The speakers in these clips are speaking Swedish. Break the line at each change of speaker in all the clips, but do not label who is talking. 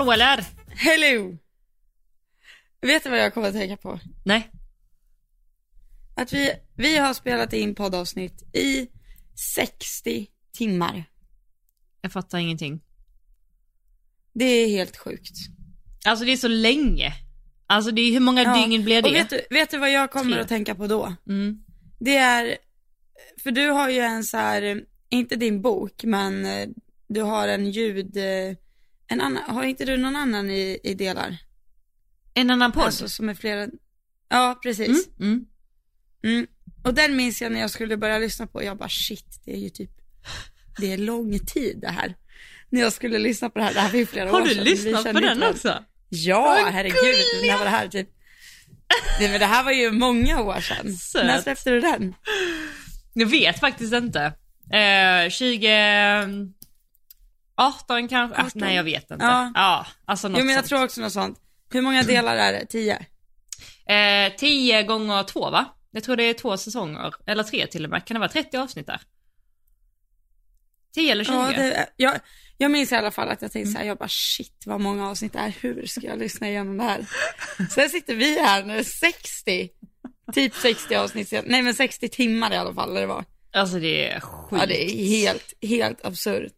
Hallå eller?
Hello! Vet du vad jag kommer att tänka på?
Nej.
Att vi, vi har spelat in poddavsnitt i 60 timmar.
Jag fattar ingenting.
Det är helt sjukt.
Alltså det är så länge. Alltså det är, hur många
Ja,
dygn blir det?
Och vet du, vet du vad jag kommer
Tre.
att tänka på då?
Mm.
Det är, för du har ju en så här, inte din bok, men eh, du har en ljud, eh, en annan, har inte du någon annan i, i delar?
En annan podd?
Alltså som är flera, ja precis.
mm. Mm.
Mm. Och den minns jag när jag skulle börja lyssna på, jag bara shit, det är ju typ, det är lång tid det här. När jag skulle lyssna på det här, det här var ju flera
Har
år
du
sedan. Vi
lyssnat på den
varandra.
också?
Ja,
Vad
herregud, när var det här typ? Nej men det här var ju många år sedan.
Söt.
När släppte du den?
Jag vet faktiskt inte. Eh, 20... 18 kanske? Ah,
18.
nej jag vet inte.
Ja.
Ja, alltså något
Jo men jag
sånt.
tror också något sånt. Hur många delar är det? Tio?
Eh, 10 gånger 2 va? Jag tror det är två säsonger, eller tre till och med. Kan det vara 30 avsnitt där? 10 eller 20?
Ja, det, jag, jag minns i alla fall att jag tänkte så här, jag bara shit vad många avsnitt det är, hur ska jag lyssna igenom det här? Sen sitter vi här nu, 60, typ 60 avsnitt, nej men 60 timmar i alla fall det var.
Alltså det är sjukt.
Ja det är helt, helt absurt.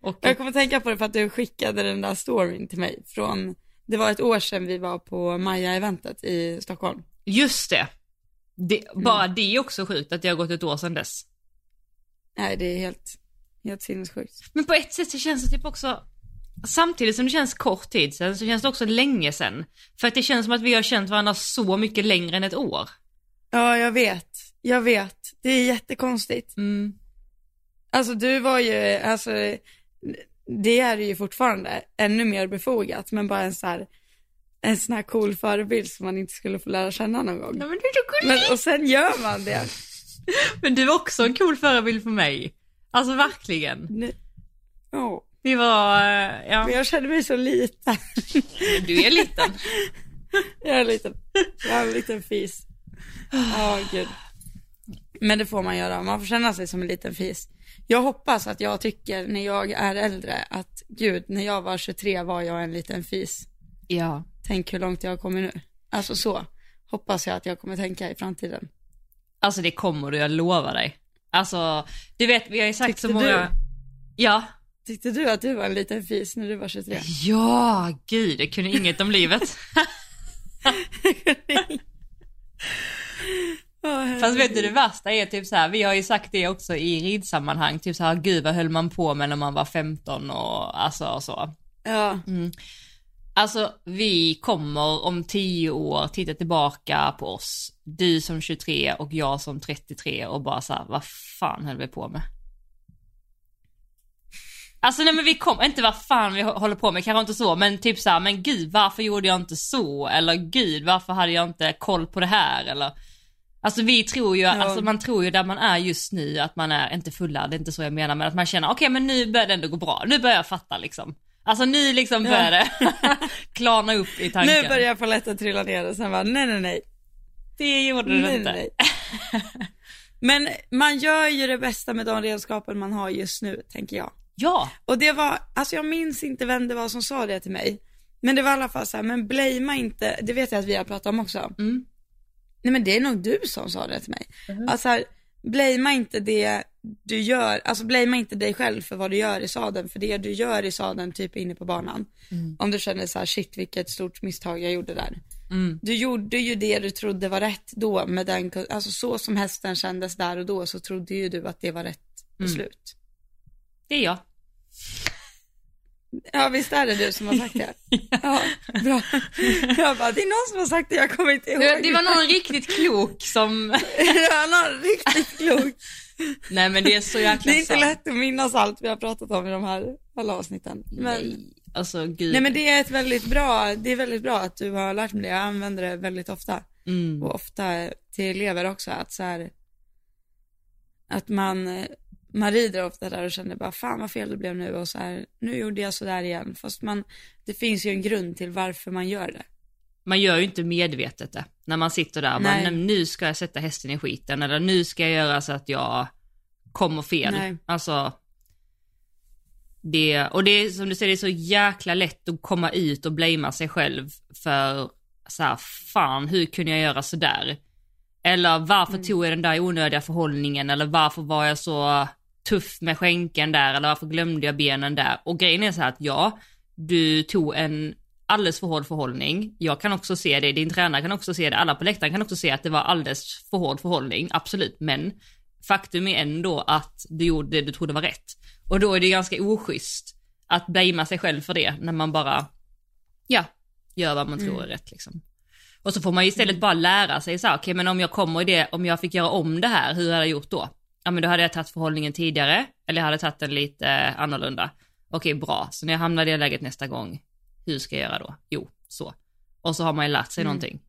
Och,
jag kommer tänka på det för att du skickade den där storyn till mig från, det var ett år sedan vi var på Maja-eventet i Stockholm.
just det. det
Mm.
bara det är också sjukt att det har gått ett år sedan dess.
Nej det är helt, helt sinnessjukt.
Men på ett sätt så känns det typ också, samtidigt som det känns kort tid sedan så känns det också länge sedan. För att det känns som att vi har känt varandra så mycket längre än ett år.
Ja jag vet, jag vet, det är jättekonstigt.
Mm.
Alltså du var ju, alltså det är ju fortfarande ännu mer befogat, men bara en så här, en sån här cool förebild som man inte skulle få lära känna någon gång.
Ja, men, det är så gulligt.
Men, och sen gör man det.
men du var också en cool förebild för mig. Alltså verkligen.
Nu- Ja,
Vi var, eh, ja,
men jag känner mig så liten.
du är liten.
Jag är en liten, jag är en liten fis. Ja, gud. Men det får man göra, man får känna sig som en liten fis. Jag hoppas att jag tycker när jag är äldre att gud, när jag var 23 var jag en liten fis.
Ja.
Tänk hur långt jag har kommit nu. Alltså så, hoppas jag att jag kommer tänka i framtiden.
Alltså det kommer du, jag lovar dig. Alltså, du vet, vi har ju sagt
Tyckte
så många...
du?
Ja.
Tyckte du att du var en liten fis när du var 23?
Ja, gud, jag kunde inget om livet. Fast vet du det värsta är typ så här, vi har ju sagt det också i ridsammanhang, typ så här, gud vad höll man på med när man var 15 och alltså och så.
Ja,
Alltså vi kommer om 10 år titta tillbaka på oss, du som 23 och jag som 33 och bara så här, vad fan höll vi på med? Alltså nej men vi kommer, inte vad fan vi hå- håller på med, kanske inte så, men typ så här, men gud varför gjorde jag inte så? Eller gud varför hade jag inte koll på det här? Eller Alltså vi tror ju, alltså man tror ju där man är just nu att man är, inte fullärd, det är inte så jag menar, men att man känner okej men nu börjar det ändå gå bra, nu börjar jag fatta liksom. Alltså nu liksom
Ja.
börjar det klarna upp i tanken.
nu börjar polletten trilla ner och sen bara nej nej nej.
Det gjorde du
nej,
inte.
nej. Men man gör ju det bästa med de redskapen man har just nu, tänker jag.
Ja,
Och det var, alltså jag minns inte vem det var som sa det till mig. Men det var i alla fall så här, men blamea inte, det vet jag att vi har pratat om också.
Mm.
Nej men det är nog du som sa det till mig. Alltså här, blamea inte det du gör, alltså blamea inte dig själv för vad du gör i sadeln, för det du gör i sadeln typ inne på banan. Om du känner så här, shit vilket stort misstag jag gjorde där.
Mm.
Du gjorde ju det du trodde var rätt då med den, alltså så som hästen kändes där och då så trodde ju du att det var rätt beslut.
det är jag.
Ja visst är det du som har sagt det? Ja, bra. Jag bara, det är någon som har sagt det, jag kommer inte ihåg.
Det, var någon riktigt klok som,
var någon riktigt klok.
nej men det är så jäkla
Det är inte lätt att minnas allt vi har pratat om i de här alla avsnitten. Men, nej.
Nej, alltså gud.
men det är ett väldigt bra, det är väldigt bra att du har lärt mig det. Jag använder det väldigt ofta.
Mm.
Och ofta till elever också, att så här, att man, man rider ofta där och känner bara fan vad fel det blev nu och så här, nu gjorde jag så där igen. Fast man, det finns ju en grund till varför man gör det.
Man gör ju inte medvetet det. När man sitter där och bara,
Nej.
nu ska jag sätta hästen i skiten eller nu ska jag göra så att jag kommer fel.
Nej.
Alltså, Det, och det är som du säger, det är så jäkla lätt att komma ut och blamea sig själv för så här, fan hur kunde jag göra sådär? Eller varför mm. tog jag den där onödiga förhållningen eller varför var jag så tuff med skänken där eller varför glömde jag benen där? Och grejen är så här att ja, du tog en alldeles för hård förhållning. Jag kan också se det, din tränare kan också se det, alla på läktaren kan också se att det var alldeles för hård förhållning, absolut. Men faktum är ändå att du gjorde det du trodde var rätt. Och då är det ganska oschysst att blamea sig själv för det när man bara, ja, gör vad man tror mm. är rätt liksom. Och så får man istället bara lära sig så här, okej okay, men om jag kommer i det, om jag fick göra om det här, hur hade jag gjort då? Ja men då hade jag tagit förhållningen tidigare, eller jag hade tagit den lite eh, annorlunda. Okej bra, så när jag hamnar i det läget nästa gång, hur ska jag göra då? Jo, så. Och så har man ju lärt sig mm. någonting.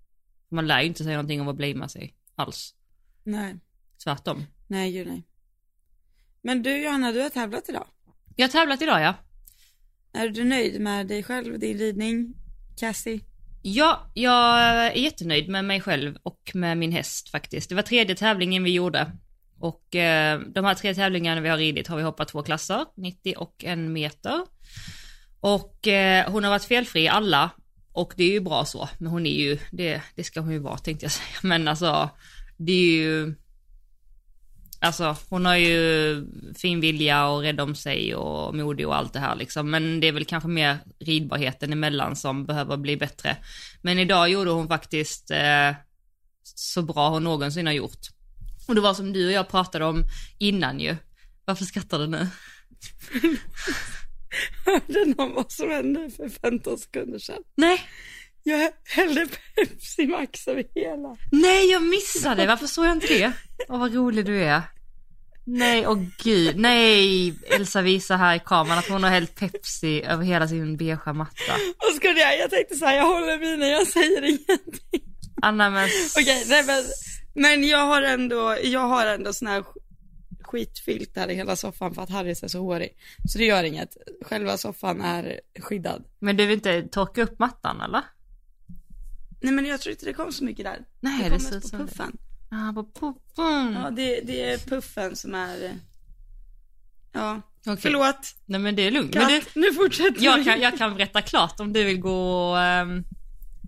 Man lär ju inte sig någonting om att blamea sig alls.
Nej.
Tvärtom.
Nej, gud nej. Men du Johanna, du har tävlat idag.
Jag har tävlat idag ja.
Är du nöjd med dig själv, din ridning, Cassie?
Ja, jag är jättenöjd med mig själv och med min häst faktiskt. Det var tredje tävlingen vi gjorde. Och eh, de här tre tävlingarna vi har ridit har vi hoppat två klasser, 90 och en meter. Och eh, hon har varit felfri i alla och det är ju bra så, men hon är ju, det, det ska hon ju vara tänkte jag säga, men alltså det är ju Alltså hon har ju fin vilja och rädd om sig och modig och allt det här liksom. Men det är väl kanske mer ridbarheten emellan som behöver bli bättre. Men idag gjorde hon faktiskt eh, så bra hon någonsin har gjort. Och det var som du och jag pratade om innan ju. Varför skrattar du nu?
Hörde någon vad som hände för 15 sekunder sedan?
Nej.
Jag hällde Pepsi Max över hela.
Nej, jag missade. Varför såg jag inte det? Åh, vad rolig du är. Nej, åh gud. Nej, Elsa visar här i kameran att hon har hällt Pepsi över hela sin beiga matta.
Vad ska jag? Jag tänkte så här, jag håller mina, jag säger ingenting.
Anna men...
Okej, nej men, men jag har ändå, jag har ändå sån här skitfilt där i hela soffan för att Harris är så hårig. Så det gör inget. Själva soffan är skyddad.
Men du vill inte torka upp mattan eller?
Nej men jag tror inte det kom så mycket där.
Nej,
det,
det kom mest
på puffen.
Ja, ah, på puffen.
Ja, det, det är puffen som är, ja. Okay. Förlåt.
Nej men det är lugnt.
Kat,
men
du, nu fortsätter
jag kan, jag kan berätta klart om du vill gå och um,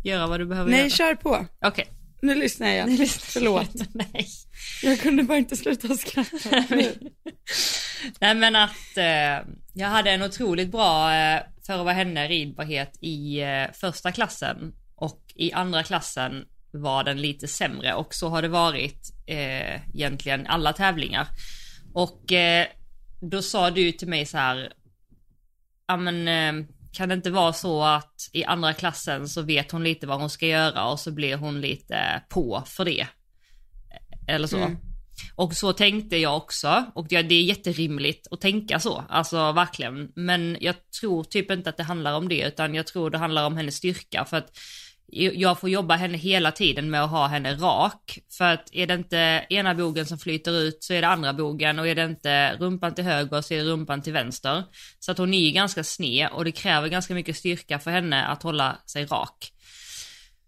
göra vad du behöver
Nej,
göra.
Nej, kör på.
Okej. Okay.
Nu lyssnar jag.
Nu lyssnar
Förlåt.
Nej.
Jag kunde bara inte sluta skratta.
Nej men att eh, jag hade en otroligt bra, eh, för att vara henne, ridbarhet i eh, första klassen. Och i andra klassen var den lite sämre och så har det varit eh, egentligen alla tävlingar. Och eh, då sa du till mig så här, ja men eh, kan det inte vara så att i andra klassen så vet hon lite vad hon ska göra och så blir hon lite på för det. Eller så. Mm. Och så tänkte jag också och det är jätterimligt att tänka så, alltså verkligen. Men jag tror typ inte att det handlar om det utan jag tror det handlar om hennes styrka för att jag får jobba henne hela tiden med att ha henne rak. För att är det inte ena bogen som flyter ut så är det andra bogen och är det inte rumpan till höger så är det rumpan till vänster. Så att hon är ganska sned och det kräver ganska mycket styrka för henne att hålla sig rak.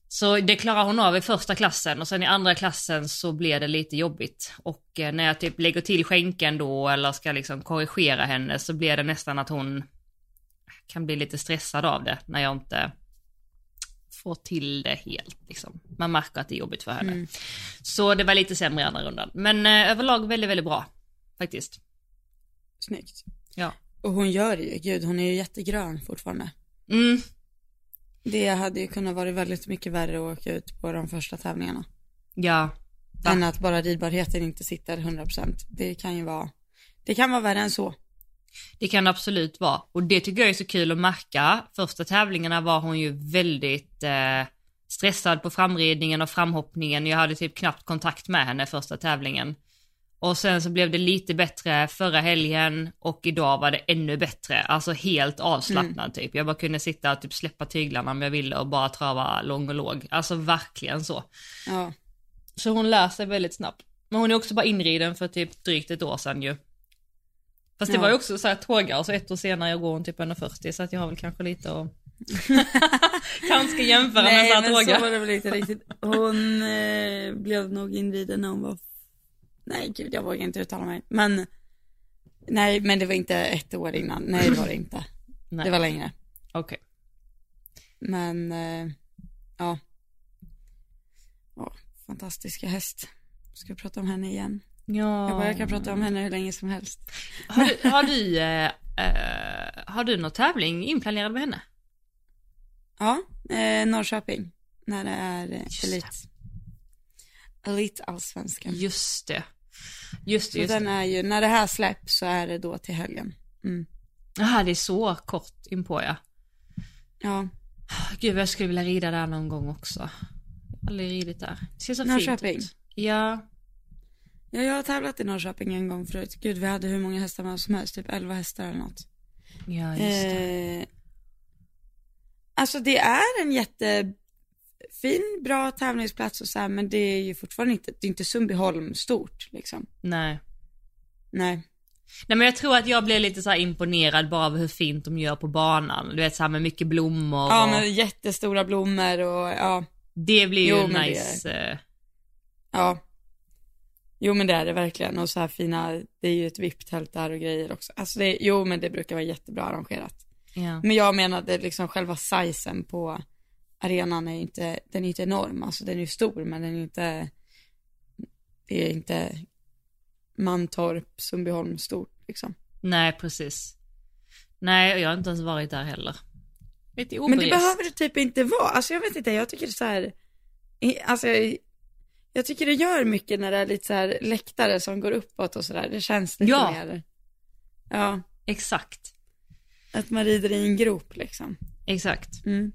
Så det klarar hon av i första klassen och sen i andra klassen så blir det lite jobbigt. Och eh, när jag typ lägger till skänken då eller ska liksom korrigera henne så blir det nästan att hon kan bli lite stressad av det när jag inte får till det helt. Liksom. Man märker att det är jobbigt för henne. Mm. Så det var lite sämre i andra rundan. Men eh, överlag väldigt, väldigt bra. Faktiskt.
Snyggt.
Ja.
Och hon gör det ju, gud hon är ju jättegrön fortfarande.
Mm.
Det hade ju kunnat vara väldigt mycket värre att åka ut på de första tävlingarna.
Ja.
Va? Än att bara ridbarheten inte sitter 100%. Det kan ju vara, det kan vara värre än så.
Det kan absolut vara. Och det tycker jag är så kul att märka. Första tävlingarna var hon ju väldigt eh, stressad på framridningen och framhoppningen. Jag hade typ knappt kontakt med henne första tävlingen. Och sen så blev det lite bättre förra helgen och idag var det ännu bättre. Alltså helt avslappnad mm. typ. Jag bara kunde sitta och typ släppa tyglarna om jag ville och bara trava lång och låg. Alltså verkligen så.
Ja.
Så hon lär sig väldigt snabbt. Men hon är också bara inriden för typ drygt ett år sedan ju. Fast det ja. var ju också så här tågar så ett år senare jag går hon typ 1,40 så att jag har väl kanske lite att kanske jämföra
Nej,
med så här
men
tågar.
så var det väl inte riktigt. Hon eh, blev nog inriden när hon var, nej gud jag vågar inte uttala mig. Men Nej, men det var inte ett år innan. Nej, det var det inte.
Nej.
Det var längre.
Okej.
Men, eh, ja. ja. Fantastiska häst. Ska jag prata om henne igen?
Ja.
Jag bara, jag kan prata om henne hur länge som helst.
Har du, har du, eh, eh, har du någon tävling inplanerad med henne?
Ja, eh, Norrköping. När det är
Just
Elit. Elitallsvenskan.
Just det. Just det, just
den
det.
är ju, när det här släpps så är det då till helgen. Mm.
Jaha, det är så kort inpå ja.
Ja,
Gud jag skulle vilja rida där någon gång också. Aldrig ridit där. Det ser så fint
Norrköping.
ut. Ja.
Ja, jag har tävlat i Norrköping en gång förut. Gud, vi hade hur många hästar med som helst, typ 11 hästar eller något.
Ja, just det.
Eh, alltså det är en jättefin, bra tävlingsplats och så här, men det är ju fortfarande inte, det är inte Sundbyholm stort liksom.
Nej.
Nej.
Nej men jag tror att jag blev lite så imponerad bara av hur fint de gör på banan. Du vet så här med mycket blommor
Ja,
och
men jättestora blommor och ja,
det blir ju
Jo,
nice. eh,
ja. Jo men det är det verkligen och så här fina, det är ju ett VIP-tält där och grejer också. Alltså det, jo men det brukar vara jättebra arrangerat.
Ja.
Men jag menade liksom själva sizen på arenan är ju inte, den är inte enorm, alltså den är ju stor men den är inte, det är inte Mantorp, Sundbyholm stort liksom.
Nej precis. Nej jag har inte ens varit där heller. Lite
Men det behöver det typ inte vara, alltså jag vet inte, jag tycker så här, alltså jag, tycker det gör mycket när det är lite så här läktare som går uppåt och sådär, det känns lite
Ja.
mer, ja,
Exakt.
att man rider i en grop liksom.
Exakt.
Mm.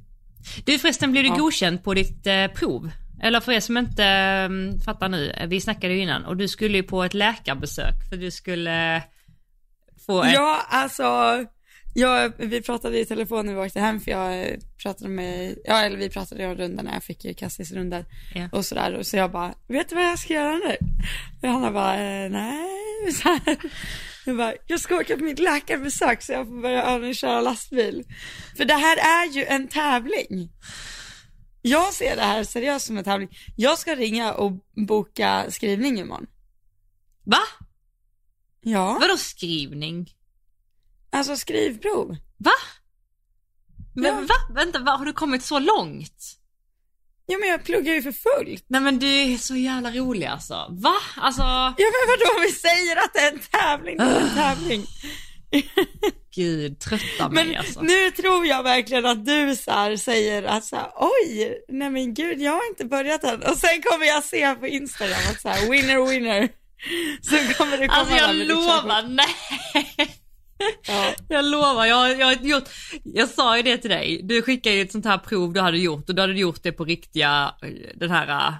Du förresten, blev du
Ja.
godkänd på ditt eh, prov? Eller för er som inte eh, fattar nu, eh, vi snackade ju innan och du skulle ju på ett läkarbesök för du skulle eh, få ett...
Ja, alltså, jag, vi pratade i telefon när vi åkte hem för jag eh, pratade med, ja eller vi pratade om rundorna, jag fick ju Cassis rundor
Ja.
och sådär och så jag bara, vet du vad jag ska göra nu? Och Hanna bara, eh, nej, så här. Jag bara, jag ska åka på mitt läkarbesök så jag får börja övningsköra lastbil. För det här är ju en tävling. Jag ser det här seriöst som en tävling. Jag ska ringa och boka skrivning imorgon.
Va?
Ja,
Vadå skrivning?
Alltså skrivprov.
Va? Men
Ja.
va? Vänta, va? har du kommit så långt?
Ja men jag pluggar ju för fullt.
Nej men du är så jävla rolig alltså. Va? Alltså,
Ja men vadå om vi säger att det är en tävling, det är en tävling.
gud trötta
Men
mig alltså.
nu tror jag verkligen att du så här säger att så här, oj, nej men gud jag har inte börjat än. Och sen kommer jag se på Instagram att så här, winner winner. Så kommer det komma
Alltså jag lovar, nej.
Ja.
Jag lovar, jag, jag gjort, jag sa ju det till dig, du skickade ju ett sånt här prov du hade gjort och du hade gjort det på riktiga, eh, den här, eh,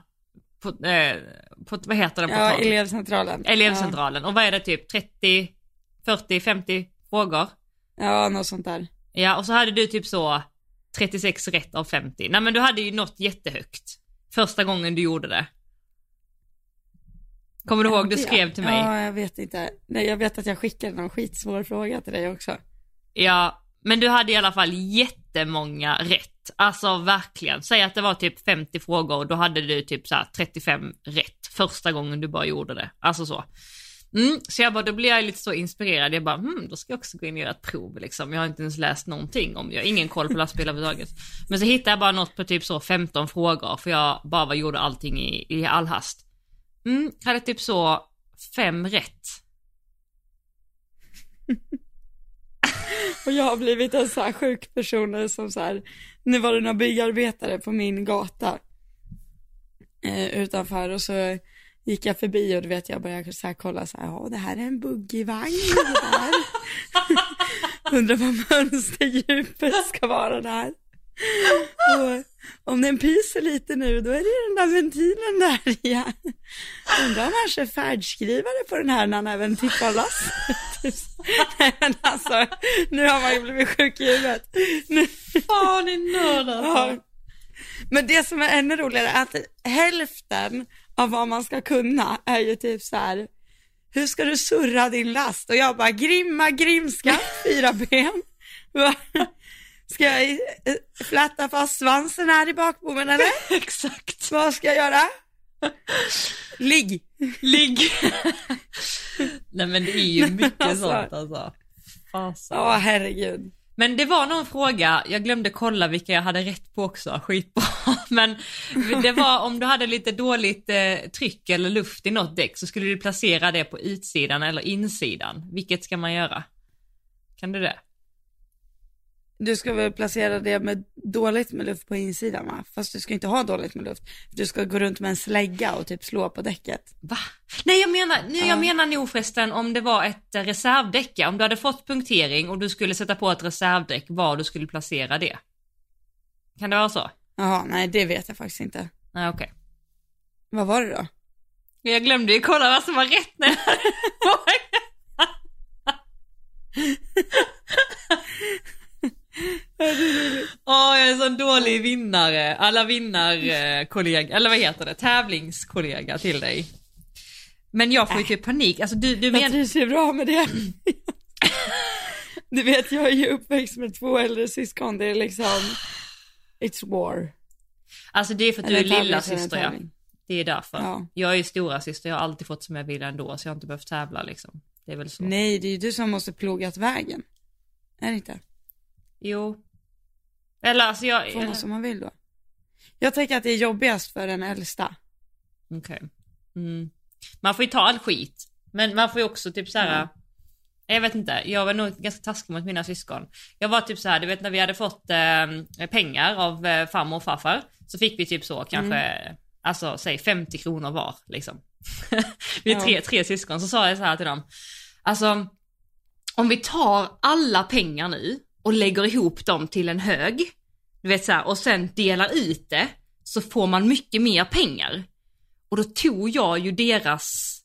på, eh, på vad heter den?
Ja,
portalen?
elevcentralen.
Elevcentralen. Och vad är det typ 30, 40, 50 frågor?
Ja, ja, något sånt där.
Ja, och så hade du typ så 36 rätt av 50. Nej men du hade ju nått jättehögt. Första gången du gjorde det. Kommer du ihåg, du skrev till mig.
Ja, jag vet inte. Nej, jag vet att jag skickade någon skitsvår fråga till dig också.
Ja, men du hade i alla fall jättemånga rätt. Alltså verkligen. Säg att det var typ 50 frågor och då hade du typ så här 35 rätt första gången du bara gjorde det. Alltså så. Mm, så jag bara, då blir jag lite så inspirerad. Jag bara, hmm, då ska jag också gå in och göra ett prov liksom. Jag har inte ens läst någonting om, jag har ingen koll på lastbil överhuvudtaget. Men så hittade jag bara något på typ så 15 frågor för jag bara gjorde allting i, i all hast. Mm, hade typ så fem rätt.
Och jag har blivit en så här sjuk person som så här, nu var det några byggarbetare på min gata eh, utanför och så gick jag förbi och du vet jag började så här kolla så här, ja det här är en buggyvagn det där. Undrar vad mönsterdjupet ska vara där. Och om den pyser lite nu då är det den där ventilen där igen. Undrar om han kör färdskrivare på den här när han även tippar lasset. Nej men alltså, nu har man ju blivit sjuk i huvudet.
Fan i nörd
ja. Men det som är ännu roligare är att hälften av vad man ska kunna är ju typ så här. hur ska du surra din last? Och jag bara, grimma, grimskaft, fyra ben. Ska jag eh, fläta fast svansen här i bakbommen eller?
Exakt.
Vad ska jag göra? Ligg.
Ligg. Nej men det är ju mycket alltså. sånt alltså.
Fasen. Ja herregud.
Men det var någon fråga, jag glömde kolla vilka jag hade rätt på också, skitbra. Men det var om du hade lite dåligt eh, tryck eller luft i något däck så skulle du placera det på utsidan eller insidan. Vilket ska man göra? Kan du det?
Du ska väl placera det med dåligt med luft på insidan va? Fast du ska inte ha dåligt med luft. Du ska gå runt med en slägga och typ slå på däcket.
Va? Nej jag menar, nu, ja. jag menar nog förresten om det var ett reservdäck, om du hade fått punktering och du skulle sätta på ett reservdäck, var du skulle placera det. Kan det vara så?
Jaha, nej det vet jag faktiskt inte.
Nej okej. Okay.
Vad var det då?
Jag glömde ju kolla vad som var rätt när Åh, jag är en sån dålig vinnare. Alla vinnarkollega, eller vad heter det, tävlingskollega till dig. Men jag får ju typ panik, alltså du, du
menar... Jag trivs ju bra med det. du vet, jag är ju uppväxt med två äldre syskon, det är liksom, it's war.
Alltså det är för att eller du är lilla syster ja. Det är därför. Ja. Jag är ju stora syster, jag har alltid fått som jag vill ändå, så jag har inte behövt tävla liksom. Det är väl så.
Nej, det är ju du som måste plogat vägen. Är det inte?
Jo. Eller alltså jag...
Får man som man vill då. Jag tänker att det är jobbigast för den äldsta.
Okej. Okay. Mm. Man får ju ta all skit. Men man får ju också typ såhär. Mm. Jag vet inte, jag var nog ganska taskig mot mina syskon. Jag var typ så här, du vet när vi hade fått eh, pengar av eh, farmor och farfar. Så fick vi typ så kanske, mm. alltså säg 50 kronor var liksom. vi är ja. tre, tre syskon, så sa jag så här till dem. Alltså, om vi tar alla pengar nu och lägger ihop dem till en hög, du vet så här, och sen delar ut det, så får man mycket mer pengar. Och då tog jag ju deras,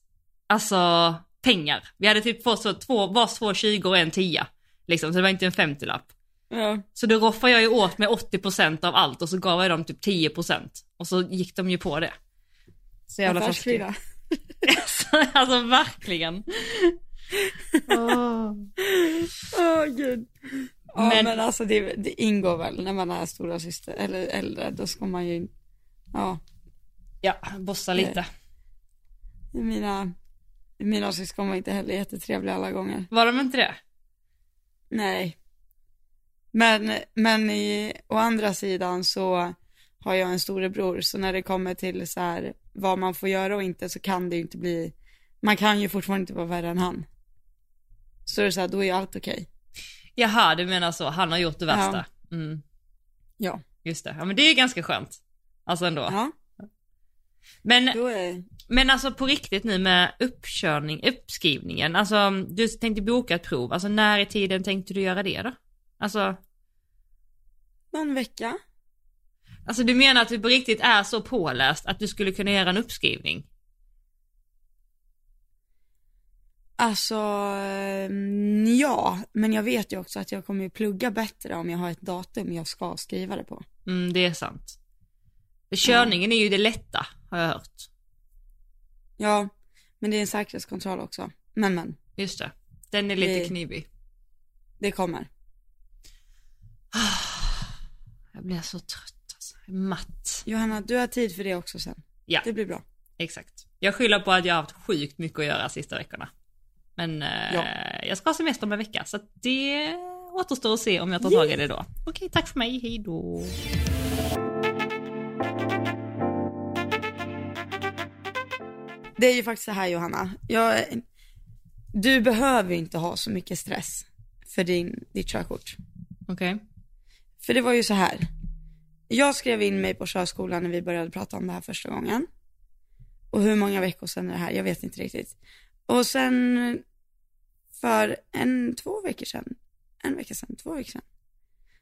alltså pengar. Vi hade typ fått så två, vars två 20 och en 10. Liksom, så det var inte en 50-lapp. Ja. Så då roffade jag ju åt med 80% av allt och så gav jag dem typ 10% och så gick de ju på det.
Så jävla färskliga.
alltså verkligen.
Åh oh. oh, gud. Ja men, men alltså det, det, ingår väl när man är stora syster eller äldre, då ska man ju, ja.
Ja, bossa lite. Eh,
mina, mina syskon var inte heller jättetrevliga alla gånger.
Var de inte det?
Nej. Men, men i, å andra sidan så har jag en storebror, så när det kommer till så här vad man får göra och inte så kan det ju inte bli, man kan ju fortfarande inte vara värre än han. Så är det så här, då är allt okej. Okay.
Jaha, du menar så, han har gjort det värsta? Ja. Mm.
ja.
Just det, ja men det är ganska skönt. Alltså ändå.
Ja.
Men, är... men alltså på riktigt nu med uppkörning, uppskrivningen, alltså du tänkte boka ett prov, alltså när i tiden tänkte du göra det då? Alltså?
Någon vecka.
Alltså du menar att du på riktigt är så påläst att du skulle kunna göra en uppskrivning?
Alltså, mm, ja, men jag vet ju också att jag kommer plugga bättre om jag har ett datum jag ska skriva det på.
Mm, det är sant. Körningen mm. är ju det lätta, har jag hört.
Ja, men det är en säkerhetskontroll också. Men men.
Just det. Den är lite det, knivig.
Det kommer.
Jag blir så trött alltså. Matt.
Johanna, du har tid för det också sen.
Ja.
Det blir bra.
Exakt. Jag skyller på att jag har haft sjukt mycket att göra sista veckorna. Men ja. eh, jag ska ha semester om en vecka så det återstår att se om jag tar tag i det då. Okej, tack för mig, hej då.
Det är ju faktiskt så här Johanna, jag, du behöver inte ha så mycket stress för din, ditt körkort.
Okej. Okay.
För det var ju så här, jag skrev in mig på körskolan när vi började prata om det här första gången. Och hur många veckor sedan är det här? Jag vet inte riktigt. Och sen för en, två veckor sedan, en vecka sedan, två veckor sedan,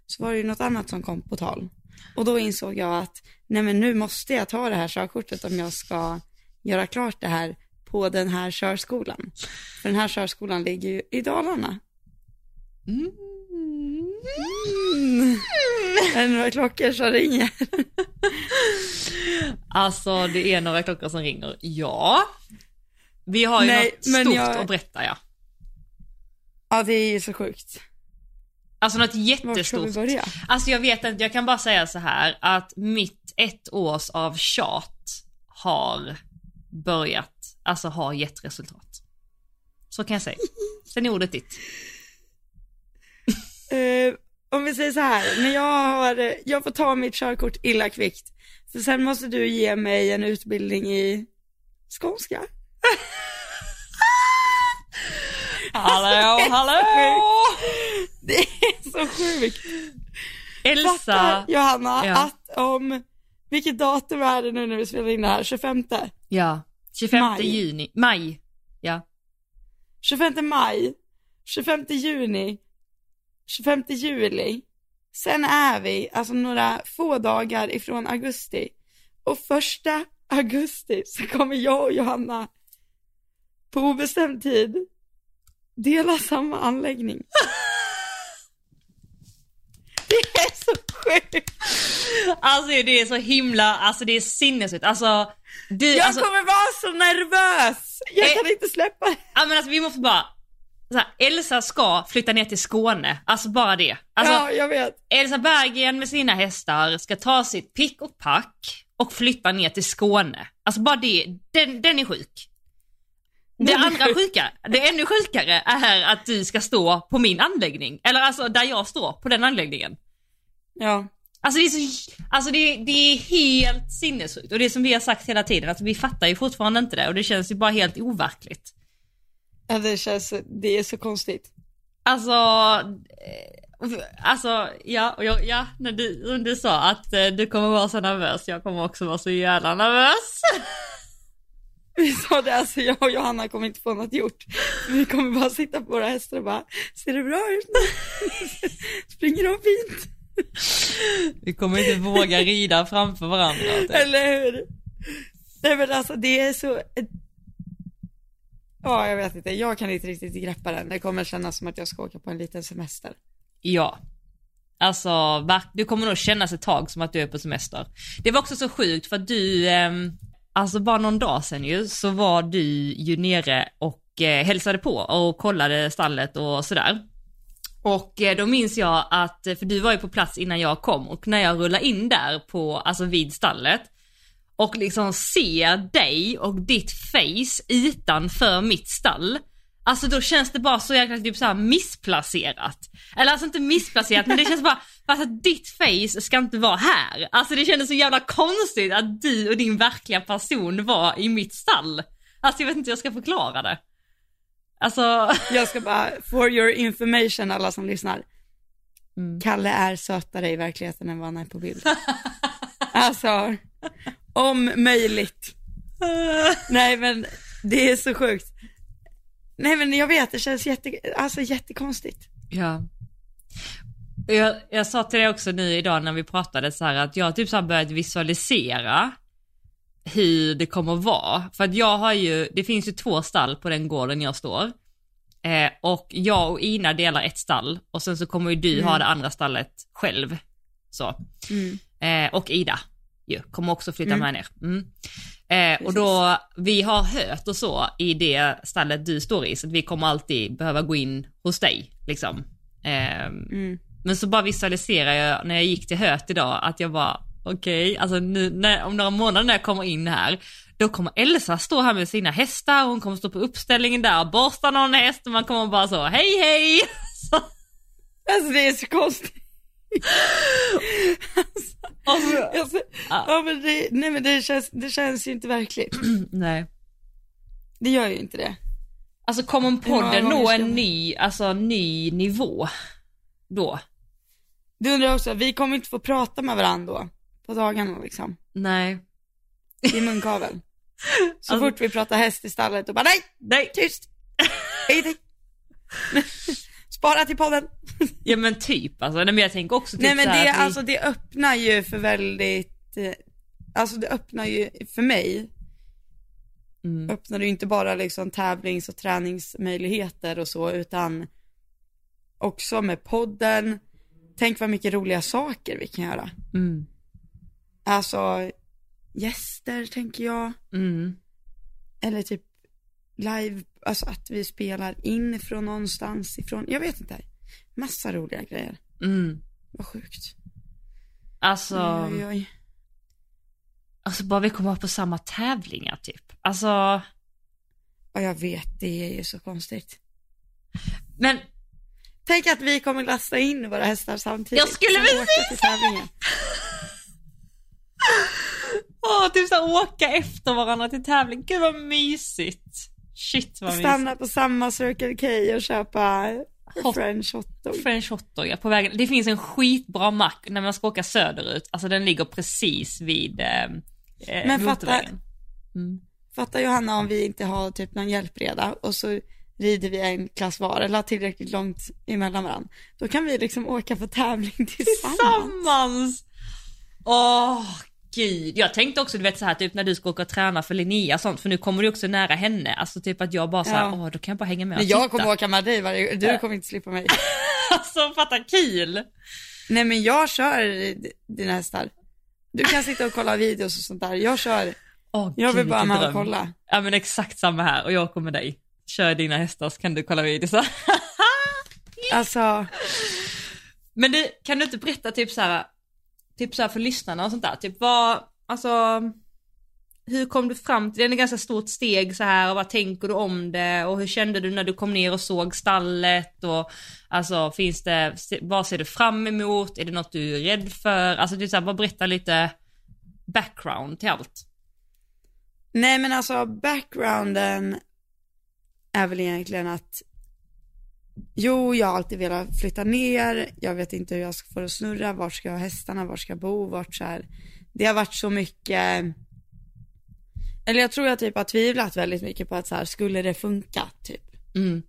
så var det ju något annat som kom på tal. Och då insåg jag att, nej men nu måste jag ta det här körkortet om jag ska göra klart det här på den här körskolan. För den här körskolan ligger ju i Dalarna. Mm. Mm. Är det några klockor som ringer?
Alltså det är några klockor som ringer, ja. Vi har ju Nej, något stort jag... att berätta ja.
Ja det är ju så sjukt.
Alltså något jättestort. Var ska vi börja? Alltså jag vet inte, jag kan bara säga så här att mitt ett års av tjat har börjat, alltså har gett resultat. så kan jag säga. Sen är ordet ditt.
Uh, om vi säger så här, när jag har, jag får ta mitt körkort illa kvickt. För sen måste du ge mig en utbildning i skånska.
Hallå, hallå!
Det är så sjukt.
Elsa.
Fattar, Johanna,
Ja.
att om, vilket datum är det nu när vi spelar in det här? 25?
Ja, 25
Maj.
juni, maj. Ja.
25 maj, 25 juni, 25 juli. Sen är vi alltså några få dagar ifrån augusti. Och första augusti så kommer jag och Johanna på obestämd tid dela samma anläggning. Det är så sjukt.
Alltså det är så himla, alltså det är sinnessjukt. Alltså, du,
Jag
alltså,
kommer vara så nervös. Jag
Eh.
kan inte släppa det.
ja, men alltså vi måste bara, så här, Elsa ska flytta ner till Skåne, alltså bara det. Alltså,
Ja, jag vet.
Elsa Berggren med sina hästar ska ta sitt pick och pack och flytta ner till Skåne. Alltså bara det, den, den är sjuk. Det andra
sjuk.
sjuka, det ännu sjukare är att du ska stå på min anläggning. Eller alltså där jag står, på den anläggningen.
Ja.
Alltså det är så, alltså det, det är helt sinnessjukt och det är som vi har sagt hela tiden, alltså vi fattar ju fortfarande inte det och det känns ju bara helt overkligt.
ja, det känns, det är så konstigt.
Alltså, eh, alltså ja, och jag, ja, när du, du sa att eh, du kommer vara så nervös, jag kommer också vara så jävla nervös.
Vi sa det, alltså jag och Johanna kommer inte få något gjort. Vi kommer bara sitta på våra hästar och bara, ser det bra ut? Springer de fint?
Vi kommer inte våga rida framför varandra. typ.
Eller hur? Nej men alltså det är så, ja jag vet inte, jag kan inte riktigt greppa den. Det kommer kännas som att jag ska åka på en liten semester.
Ja. Alltså, du kommer nog kännas ett tag som att du är på semester. Det var också så sjukt för att du, ehm, alltså bara någon dag sedan ju, så var du ju nere och eh, hälsade på och kollade stallet och sådär. Och eh, då minns jag att, eh, för du var ju på plats innan jag kom och när jag rullar in där på, alltså vid stallet och liksom ser dig och ditt face utanför mitt stall. Alltså då känns det bara så jäkla typ så här missplacerat. Eller alltså inte missplacerat men det känns bara, alltså ditt face ska inte vara här. Alltså det kändes så jävla konstigt att du och din verkliga person var i mitt stall. Alltså jag vet inte hur jag ska förklara det. Alltså,
Jag ska bara, for your information alla som lyssnar.
Mm.
Kalle är sötare i verkligheten än vad han är på bild. Alltså, om möjligt. Nej men det är så sjukt. Nej men jag vet, det känns jätte, alltså jättekonstigt.
Ja. Jag, jag sa till dig också nu idag när vi pratade så här att jag har typ så här börjat visualisera hur det kommer vara. För att jag har ju, det finns ju två stall på den gården jag står. Eh, och jag och Ina delar ett stall och sen så kommer ju du
Mm.
ha det andra stallet själv. Så.
Mm.
Eh, och Ida ju, kommer också flytta
Mm.
med ner. Mm. Eh, och då, vi har hört och så i det stallet du står i, så att vi kommer alltid behöva gå in hos dig. Liksom. Eh,
Mm.
men så bara visualiserar jag när jag gick till höet idag att jag bara, okej, alltså nu, när, om några månader när jag kommer in här, då kommer Elsa stå här med sina hästar, hon kommer stå på uppställningen där och borsta någon häst och man kommer bara så, hej hej! Så,
Alltså det är så konstigt.
Och så,
Alltså,
Ja.
ja men det, nej men det känns, det känns ju inte verkligt.
nej.
Det gör ju inte det.
Alltså kommer podden nå en ny, alltså ny nivå då?
Du undrar också, vi kommer inte få prata med varandra då, på dagarna liksom,
Nej.
i munkavel. Så
Alltså-
fort vi pratar häst i stallet och bara nej,
Nej.
tyst, Spara till podden.
Ja men typ alltså, nej men jag tänker också typ
Nej men
så här
det,
att vi-
alltså det öppnar ju för väldigt, eh, alltså det öppnar ju, för mig,
Mm.
öppnar det ju inte bara liksom tävlings och träningsmöjligheter och så, utan också med podden, tänk vad mycket roliga saker vi kan göra.
Mm.
Alltså, gäster tänker jag,
Mm.
eller typ live, alltså att vi spelar in från någonstans ifrån, jag vet inte, massa roliga grejer.
Mm.
Vad sjukt.
Alltså,
Oj, oj, oj.
alltså bara vi kommer vara på samma tävlingar typ. Alltså,
Ja, jag vet, det är ju så konstigt.
Men
Tänk att vi kommer lasta in våra hästar samtidigt.
Jag skulle precis
tävlingen.
Åh, typ såhär åka efter varandra till tävling. Gud vad mysigt. Shit vad.
Stanna på samma Circle K och köpa
Hot-
French hotdog.
French hotdog ja, på vägen. Det finns en skitbra mack när man ska åka söderut. Alltså den ligger precis vid eh, eh,
Men fatta-.
Mm.
Fattar Johanna om vi inte har typ någon hjälpreda och så rider vi en klass var eller har tillräckligt långt emellan varandra. Då kan vi liksom åka på tävling tillsammans.
Tillsammans! Åh, gud. Jag tänkte också, du vet så här typ när du ska åka och träna för Linnea och sånt, för nu kommer du också nära henne. Alltså typ att jag bara så här,
Ja.
åh då kan jag bara hänga med och
Men jag
titta.
kommer åka med dig varje du kommer inte slippa mig.
Alltså fatta kul!
Nej men jag kör dina hästar. Du kan sitta och kolla videos och sånt där. Jag kör,
Åh,
jag vill bara med och kolla.
Ja men exakt samma här och jag kommer dig. Kör dina hästar så kan du kolla videos.
Alltså,
Men du, kan du inte berätta typ så här, typ så här för lyssnarna och sånt där, typ vad, alltså, hur kom du fram till det? Det är ett ganska stort steg så här och vad tänker du om det och hur kände du när du kom ner och såg stallet och alltså finns det, vad ser du fram emot? Är det något du är rädd för? Alltså det är så här, bara berätta lite background till allt.
nej men alltså backgrounden är väl egentligen att Jo, jag har alltid velat flytta ner, jag vet inte hur jag ska få det att snurra, vart ska jag ha hästarna, vart ska jag bo, vart så här. Det har varit så mycket, eller jag tror jag typ har tvivlat väldigt mycket på att så här, skulle det funka typ.
Mm.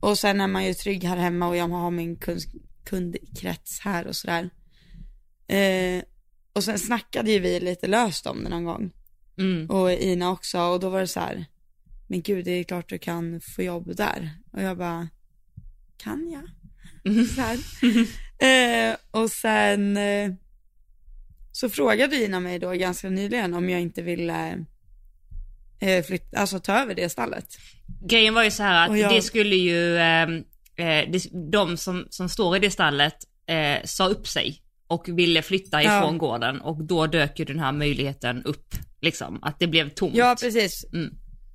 Och sen är man ju trygg här hemma och jag har min kund, kundkrets här och sådär. Eh, och sen snackade ju vi lite löst om det någon gång.
Mm.
Och Ina också och då var det så här, men gud det är klart du kan få jobb där. Och jag bara, kan jag? Så här. eh, och sen eh, så frågade Ina mig då ganska nyligen om jag inte ville eh, flytta, alltså ta över det stallet.
Grejen var ju så här att
jag-
det skulle ju, eh, eh, de som, som står i det stallet eh, sa upp sig och ville flytta
Ja.
ifrån gården och då dök ju den här möjligheten upp, liksom, att det blev tomt.
Ja, precis.
Mm.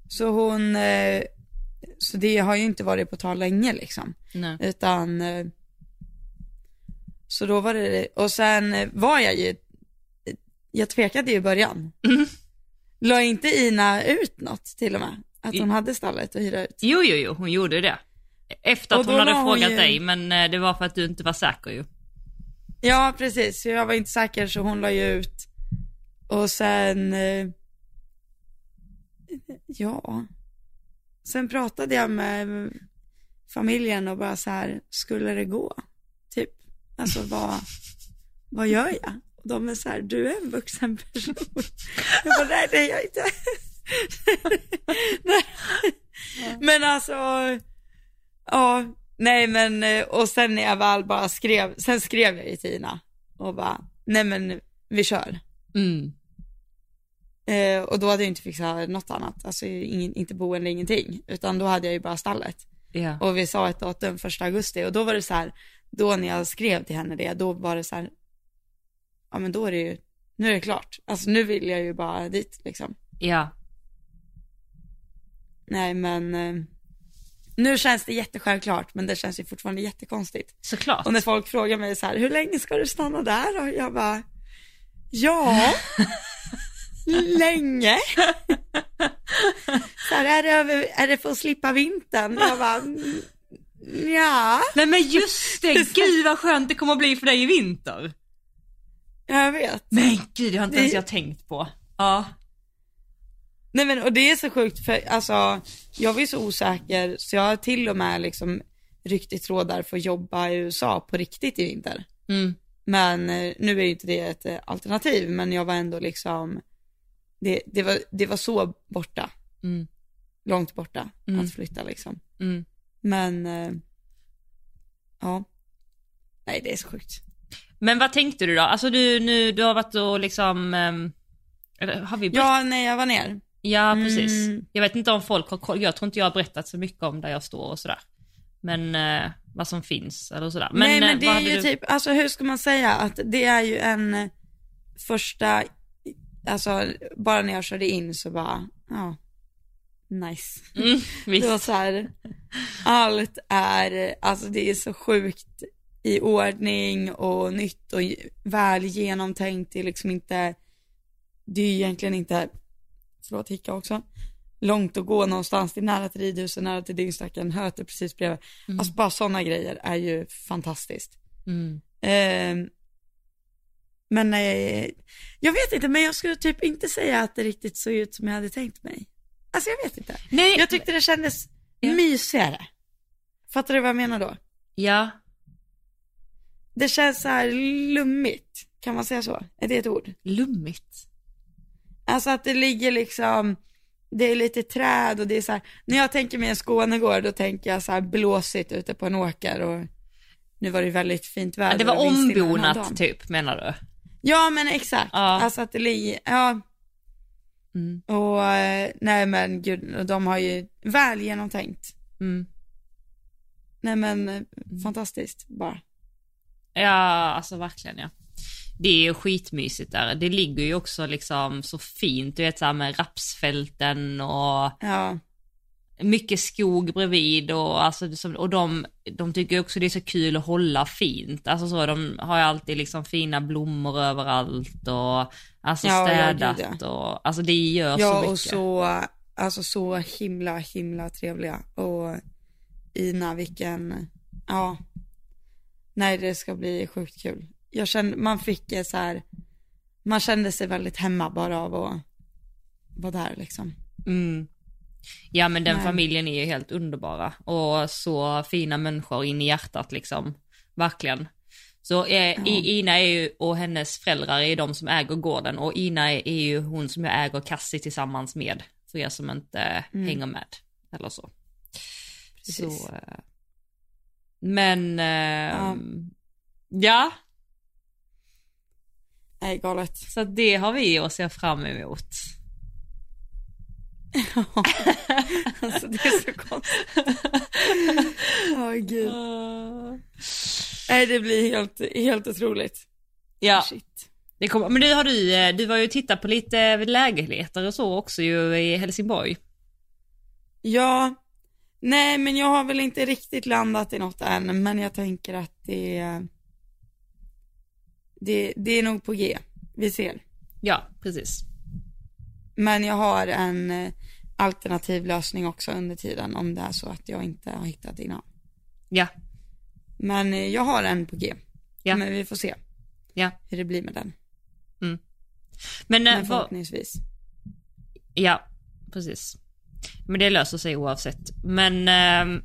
Så hon, eh, så det har ju inte varit på tal länge liksom.
Nej.
Utan, eh, så då var det, och sen eh, var jag ju, jag tvekade ju i början.
Mm.
La inte Ina ut något till och med? Att hon hade stallet att hyra ut?
Jo, jo, jo, hon gjorde det. Efter
Och
att hon hade
hon
frågat
ju-
dig, men eh, det var för att du inte var säker ju.
Ja, precis. Jag var inte säker så hon la ju ut. Och sen, eh, ja. Sen pratade jag med familjen och bara så här, skulle det gå? Typ, alltså vad, vad gör jag? Och de är så här, du är en vuxen person. Jag bara, nej det är jag inte. Men alltså, ja, nej men, och sen när jag väl bara skrev, sen skrev jag ju Tina och bara, nej men vi kör.
Mm.
Eh, och då hade jag inte fixat något annat, alltså ingen, inte boende, ingenting, utan då hade jag ju bara stallet.
Ja.
Och vi sa ett datum, första augusti, och då var det så här, då när jag skrev till henne det, då var det så här, ja men då är det ju, nu är det klart. Alltså nu vill jag ju bara dit liksom.
ja.
Nej men, eh, nu känns det jättesjälvklart, men det känns ju fortfarande jättekonstigt.
Såklart.
Och när folk frågar mig så här, hur länge ska du stanna där? Och jag bara, ja, länge. Så här, är det, över, är det för att slippa vintern? Jag bara, "Mm, ja,
Nej men just det, gud vad skönt det kommer att bli för dig i vinter.
jag vet.
Men gud, det har inte ens jag tänkt på. Ja.
Nej men och det är så sjukt för alltså, jag var ju så osäker så jag har till och med liksom ryckt i trådar för att jobba i USA på riktigt i vinter.
Mm.
Men eh, nu är ju inte det ett eh, alternativ, men jag var ändå liksom, det, det, var, det var så borta,
Mm.
långt borta
Mm.
att flytta liksom.
Mm.
Men, eh, ja, nej det är så sjukt.
Men vad tänkte du då? Alltså du, nu, du har varit och liksom, eller har vi berättat?
Ja, nej jag var ner.
Ja, precis.
Mm.
Jag vet inte om folk har koll, jag tror inte jag har berättat så mycket om där jag står och sådär. Men eh, vad som finns eller sådär. Men,
nej
eh,
men det
vad
är ju
du...
typ, alltså hur ska man säga att det är ju en eh, första, alltså bara när jag körde in så bara, ja, nice.
Mm,
det var så här, allt är, alltså det är så sjukt i ordning och nytt och väl genomtänkt. Det är liksom inte, det är ju egentligen inte, förlåt hicka också, långt att gå någonstans. Det är nära till ridhuset, nära till dyngstacken, Höte precis bredvid. Mm. Alltså bara sådana grejer är ju fantastiskt.
Mm.
Eh, men eh, jag vet inte, men jag skulle typ inte säga att det riktigt såg ut som jag hade tänkt mig. Alltså jag vet inte.
Nej.
Jag tyckte det kändes ja. mysigare. Fattar du vad jag menar då?
Ja.
Det känns så här lummigt, kan man säga så? Är det ett ord?
Lummigt?
Alltså att det ligger liksom, det är lite träd och det är så här, när jag tänker mig en Skånegård då tänker jag så här blåsigt ute på en åker och nu var det väldigt fint väder.
Det var ombonat typ menar du?
Ja men exakt, ja. alltså att det ligger, ja. Mm. Och eh, nej men gud, de har ju väl genomtänkt.
Mm.
Nej men mm. fantastiskt bara.
Ja, alltså verkligen ja. Det är ju skitmysigt där. Det ligger ju också liksom så fint, du vet såhär med rapsfälten och
ja.
Mycket skog bredvid och alltså och de, de tycker också det är så kul att hålla fint. Alltså så, de har ju alltid liksom fina blommor överallt och alltså ja, städat ja, ja. och alltså det gör så mycket.
Ja och så, alltså så himla himla trevliga och Ina vilken, ja Nej, det ska bli sjukt kul. Jag kände, man fick så här, man kände sig väldigt hemma bara av att vara där liksom.
Mm. Ja men den Nej. familjen är ju helt underbara och så fina människor in i hjärtat liksom, verkligen. Så eh, ja. Ina är ju, och hennes föräldrar är de som äger gården och Ina är, är ju hon som jag äger Cassie tillsammans med, för er som inte mm. hänger med eller så. Precis. Så, eh, men, eh, ja. ja.
Nej, galet.
Så det har vi att se fram emot.
Alltså det är så konstigt. Åh oh, gud. Nej, det blir helt, helt otroligt.
Ja. Shit. Det kom, men du har du, eh, du var ju och tittat på lite lägenheter och så också ju i Helsingborg.
Ja, Nej, men jag har väl inte riktigt landat i något än, men jag tänker att det, det, det är nog på G. Vi ser.
Ja, precis.
Men jag har en eh, alternativ lösning också under tiden om det är så att jag inte har hittat innan.
Ja.
Men eh, jag har en på G.
Ja.
Men vi får se.
Ja.
Hur det blir med den.
Mm.
Men, eh, men förhoppningsvis.
Ja, precis. Men det löser sig oavsett. Men eh,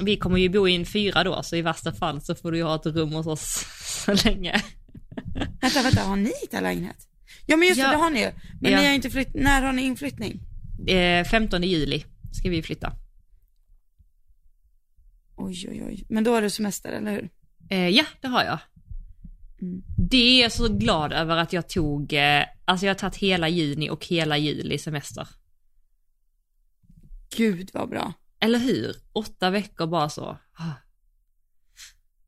vi kommer ju bo i en fyra då, så i värsta fall så får du ju ha ett rum hos oss så länge.
Vänta, vänta, har ni hittat lägenhet? Ja men just ja. det, det har ni ju. Men ja. ni har inte flytt, när har ni inflyttning?
Eh, 15 juli ska vi flytta.
Oj, oj, oj. Men då har du semester, eller hur?
Eh, ja, det har jag. Mm. Det är jag så glad över att jag tog, eh, alltså jag har tagit hela juni och hela juli semester.
Gud vad bra.
Eller hur? Åtta veckor bara så.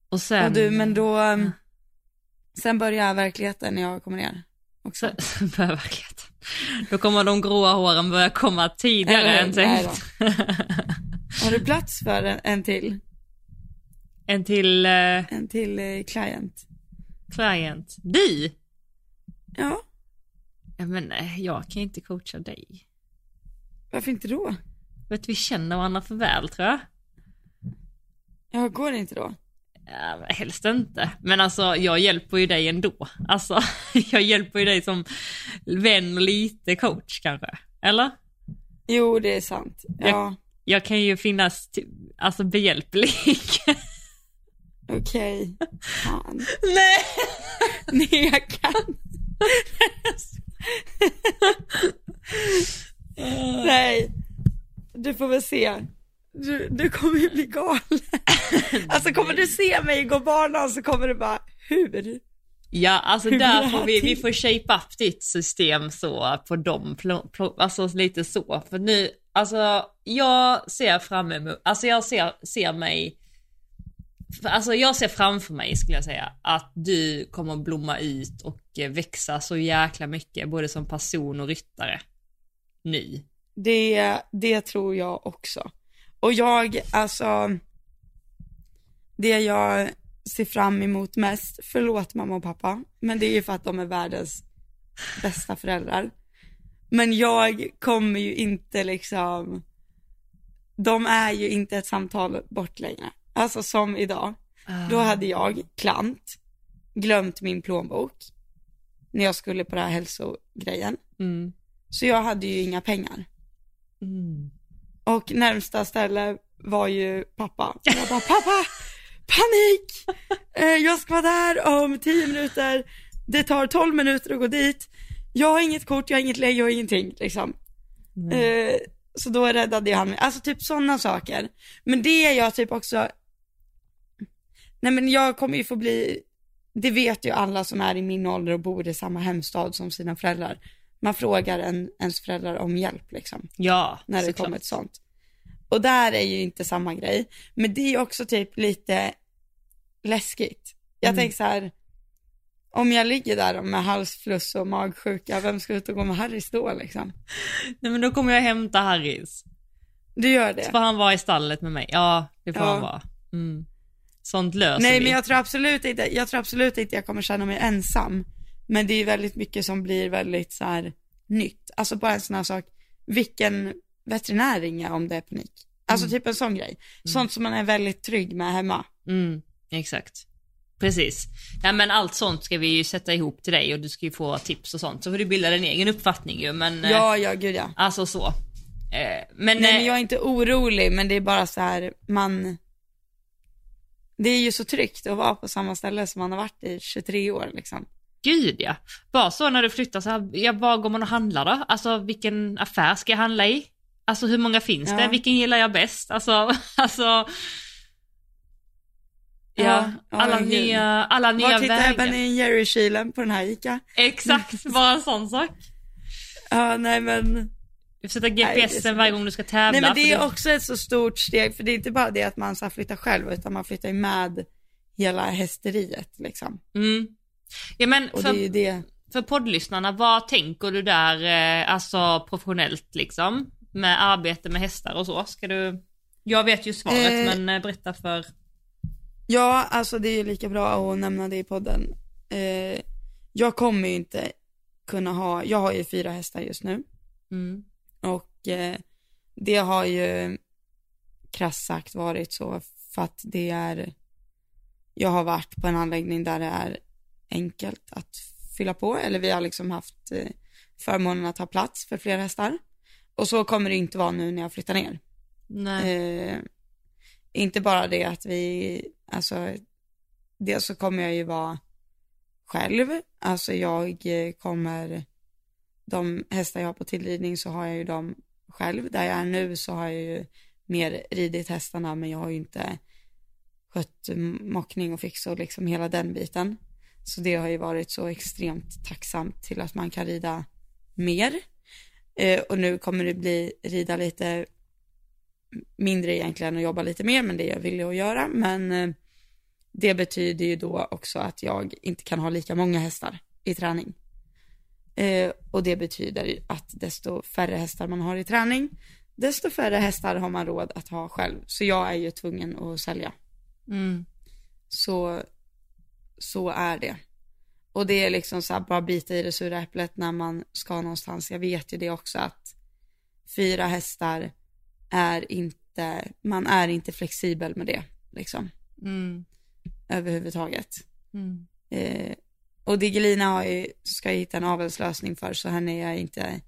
Och sen...
Och du, men då, um, sen börjar verkligheten när jag kommer ner.
Också. Sen börjar verkligheten. Då kommer de gråa håren börja komma tidigare än tänkt.
Har du plats för en, en till?
En till? Uh...
En till uh, client.
Client? Du?
Ja.
Men nej, jag kan inte coacha dig.
Varför inte då?
Vet vi känner varandra för väl tror jag.
Ja, går det inte då?
Ja, helst inte. Men alltså jag hjälper ju dig ändå. Alltså jag hjälper ju dig som vän och lite coach kanske. Eller?
Jo, det är sant. Ja.
Jag, jag kan ju finnas alltså behjälplig.
Okej. Okay. Fan.
Nej!
Nej, jag kan. Nej, du får väl se. Du, du kommer ju bli galen. Alltså kommer du se mig gå banan så kommer du bara, hur?
Ja, alltså hur där får vi, vi får shape up ditt system så på dem, alltså lite så. För nu, alltså jag ser fram emot, alltså jag ser, ser mig, alltså jag ser framför mig skulle jag säga att du kommer blomma ut och växa så jäkla mycket både som person och ryttare. Nu.
det, det tror jag också. Och jag, alltså, det jag ser fram emot mest, förlåt mamma och pappa, men det är ju för att de är världens bästa föräldrar. Men jag kommer ju inte liksom, de är ju inte ett samtal bort längre. Alltså som idag, då hade jag klant, glömt min plånbok när jag skulle på den här hälsogrejen.
Mm.
Så jag hade ju inga pengar.
Mm.
Och närmsta ställe var ju pappa. Jag bara, pappa, panik! Eh, jag ska vara där om tio minuter. Det tar tolv minuter att gå dit. Jag har inget kort, jag har inget lägg, jag har ingenting liksom.
Mm.
Eh, så då räddade jag han mig. Alltså typ sådana saker. Men det är jag typ också, nej men jag kommer ju få bli, det vet ju alla som är i min ålder och bor i samma hemstad som sina föräldrar. Man frågar en, ens föräldrar om hjälp liksom
Ja,
när det kommer till sånt. Och där är ju inte samma grej. Men det är också typ lite läskigt. Jag
Mm.
tänker så här, om jag ligger där med halsfluss och magsjuka, vem ska ut och gå med Harrys då liksom?
Nej men då kommer jag hämta Harrys.
Du gör
Så
det?
får han vara i stallet med mig. Ja, det får
Ja.
han vara. Mm. Sånt löser
Nej
vi.
men jag tror absolut inte, jag tror absolut inte jag kommer känna mig ensam. Men det är väldigt mycket som blir väldigt så här nytt. Alltså bara en sån här sak, vilken veterinär ringer om det är panik? Alltså typ en sån grej. Sånt som man är väldigt trygg med hemma.
Mm, exakt. Precis. Ja men allt sånt ska vi ju sätta ihop till dig och du ska ju få tips och sånt. Så får du bilda din egen uppfattning ju men. eh,
Ja, ja, gud ja.
Alltså så. Eh, men,
Nej
eh,
men jag är inte orolig, men det är bara så här, man, det är ju så tryggt att vara på samma ställe som man har varit i 23 år liksom.
Gud ja. Bara så när du flyttar så här, ja var går man och handlar då? Alltså vilken affär ska jag handla i? Alltså hur många finns
Ja.
det? Vilken gillar jag bäst? Alltså, alltså. Ja, alla
gud.
nya, alla nya
Var hittar jag
vägar.
Ben Jerry-kylen på den här ICA?
Exakt, bara en sån sak.
Ja, nej men,
Du får sätta GPSen
så
varje gång du ska tävla.
nej men det är också ett så stort steg, för det är inte bara det att man så flyttar själv, utan man flyttar ju med hela hästeriet liksom.
Mm. Ja men
Och
för,
det är det,
för poddlyssnarna, vad tänker du där, eh, alltså professionellt liksom? Med arbete med hästar och så. Ska du, jag vet ju svaret
Eh,
men eh, berätta för,
ja alltså det är ju lika bra att nämna det i podden. Eh, jag kommer ju inte kunna ha, jag har ju fyra hästar just nu.
mm.
Och eh, det har ju krasst sagt varit så för att det är, jag har varit på en anläggning där det är enkelt att fylla på, eller vi har liksom haft eh, förmånen att ha plats för fler hästar. Och så kommer det inte vara nu när jag flyttar ner.
Nej.
Eh, inte bara det att vi, alltså, dels så kommer jag ju vara själv, alltså jag eh, kommer, de hästar jag har på tillridning så har jag ju dem själv. Där jag är nu så har jag ju mer ridit hästarna men jag har ju inte skött mockning och fix och liksom hela den biten. Så det har ju varit så extremt tacksamt till att man kan rida mer. Eh, och nu kommer det bli rida lite mindre egentligen och jobba lite mer, men det är jag villig att göra. Men eh, det betyder ju då också att jag inte kan ha lika många hästar i träning. Eh, och det betyder att desto färre hästar man har i träning, desto färre hästar har man råd att ha själv. Så jag är ju tvungen att sälja.
Mm.
Så, så är det. Och det är liksom så här, bara bita i det sura äpplet när man ska någonstans. Jag vet ju det också att fyra hästar är inte, man är inte flexibel med det liksom
Mm.
överhuvudtaget.
Mm.
Eh, och Digelina har ju, ska jag hitta en avelslösning för så henne är jag inte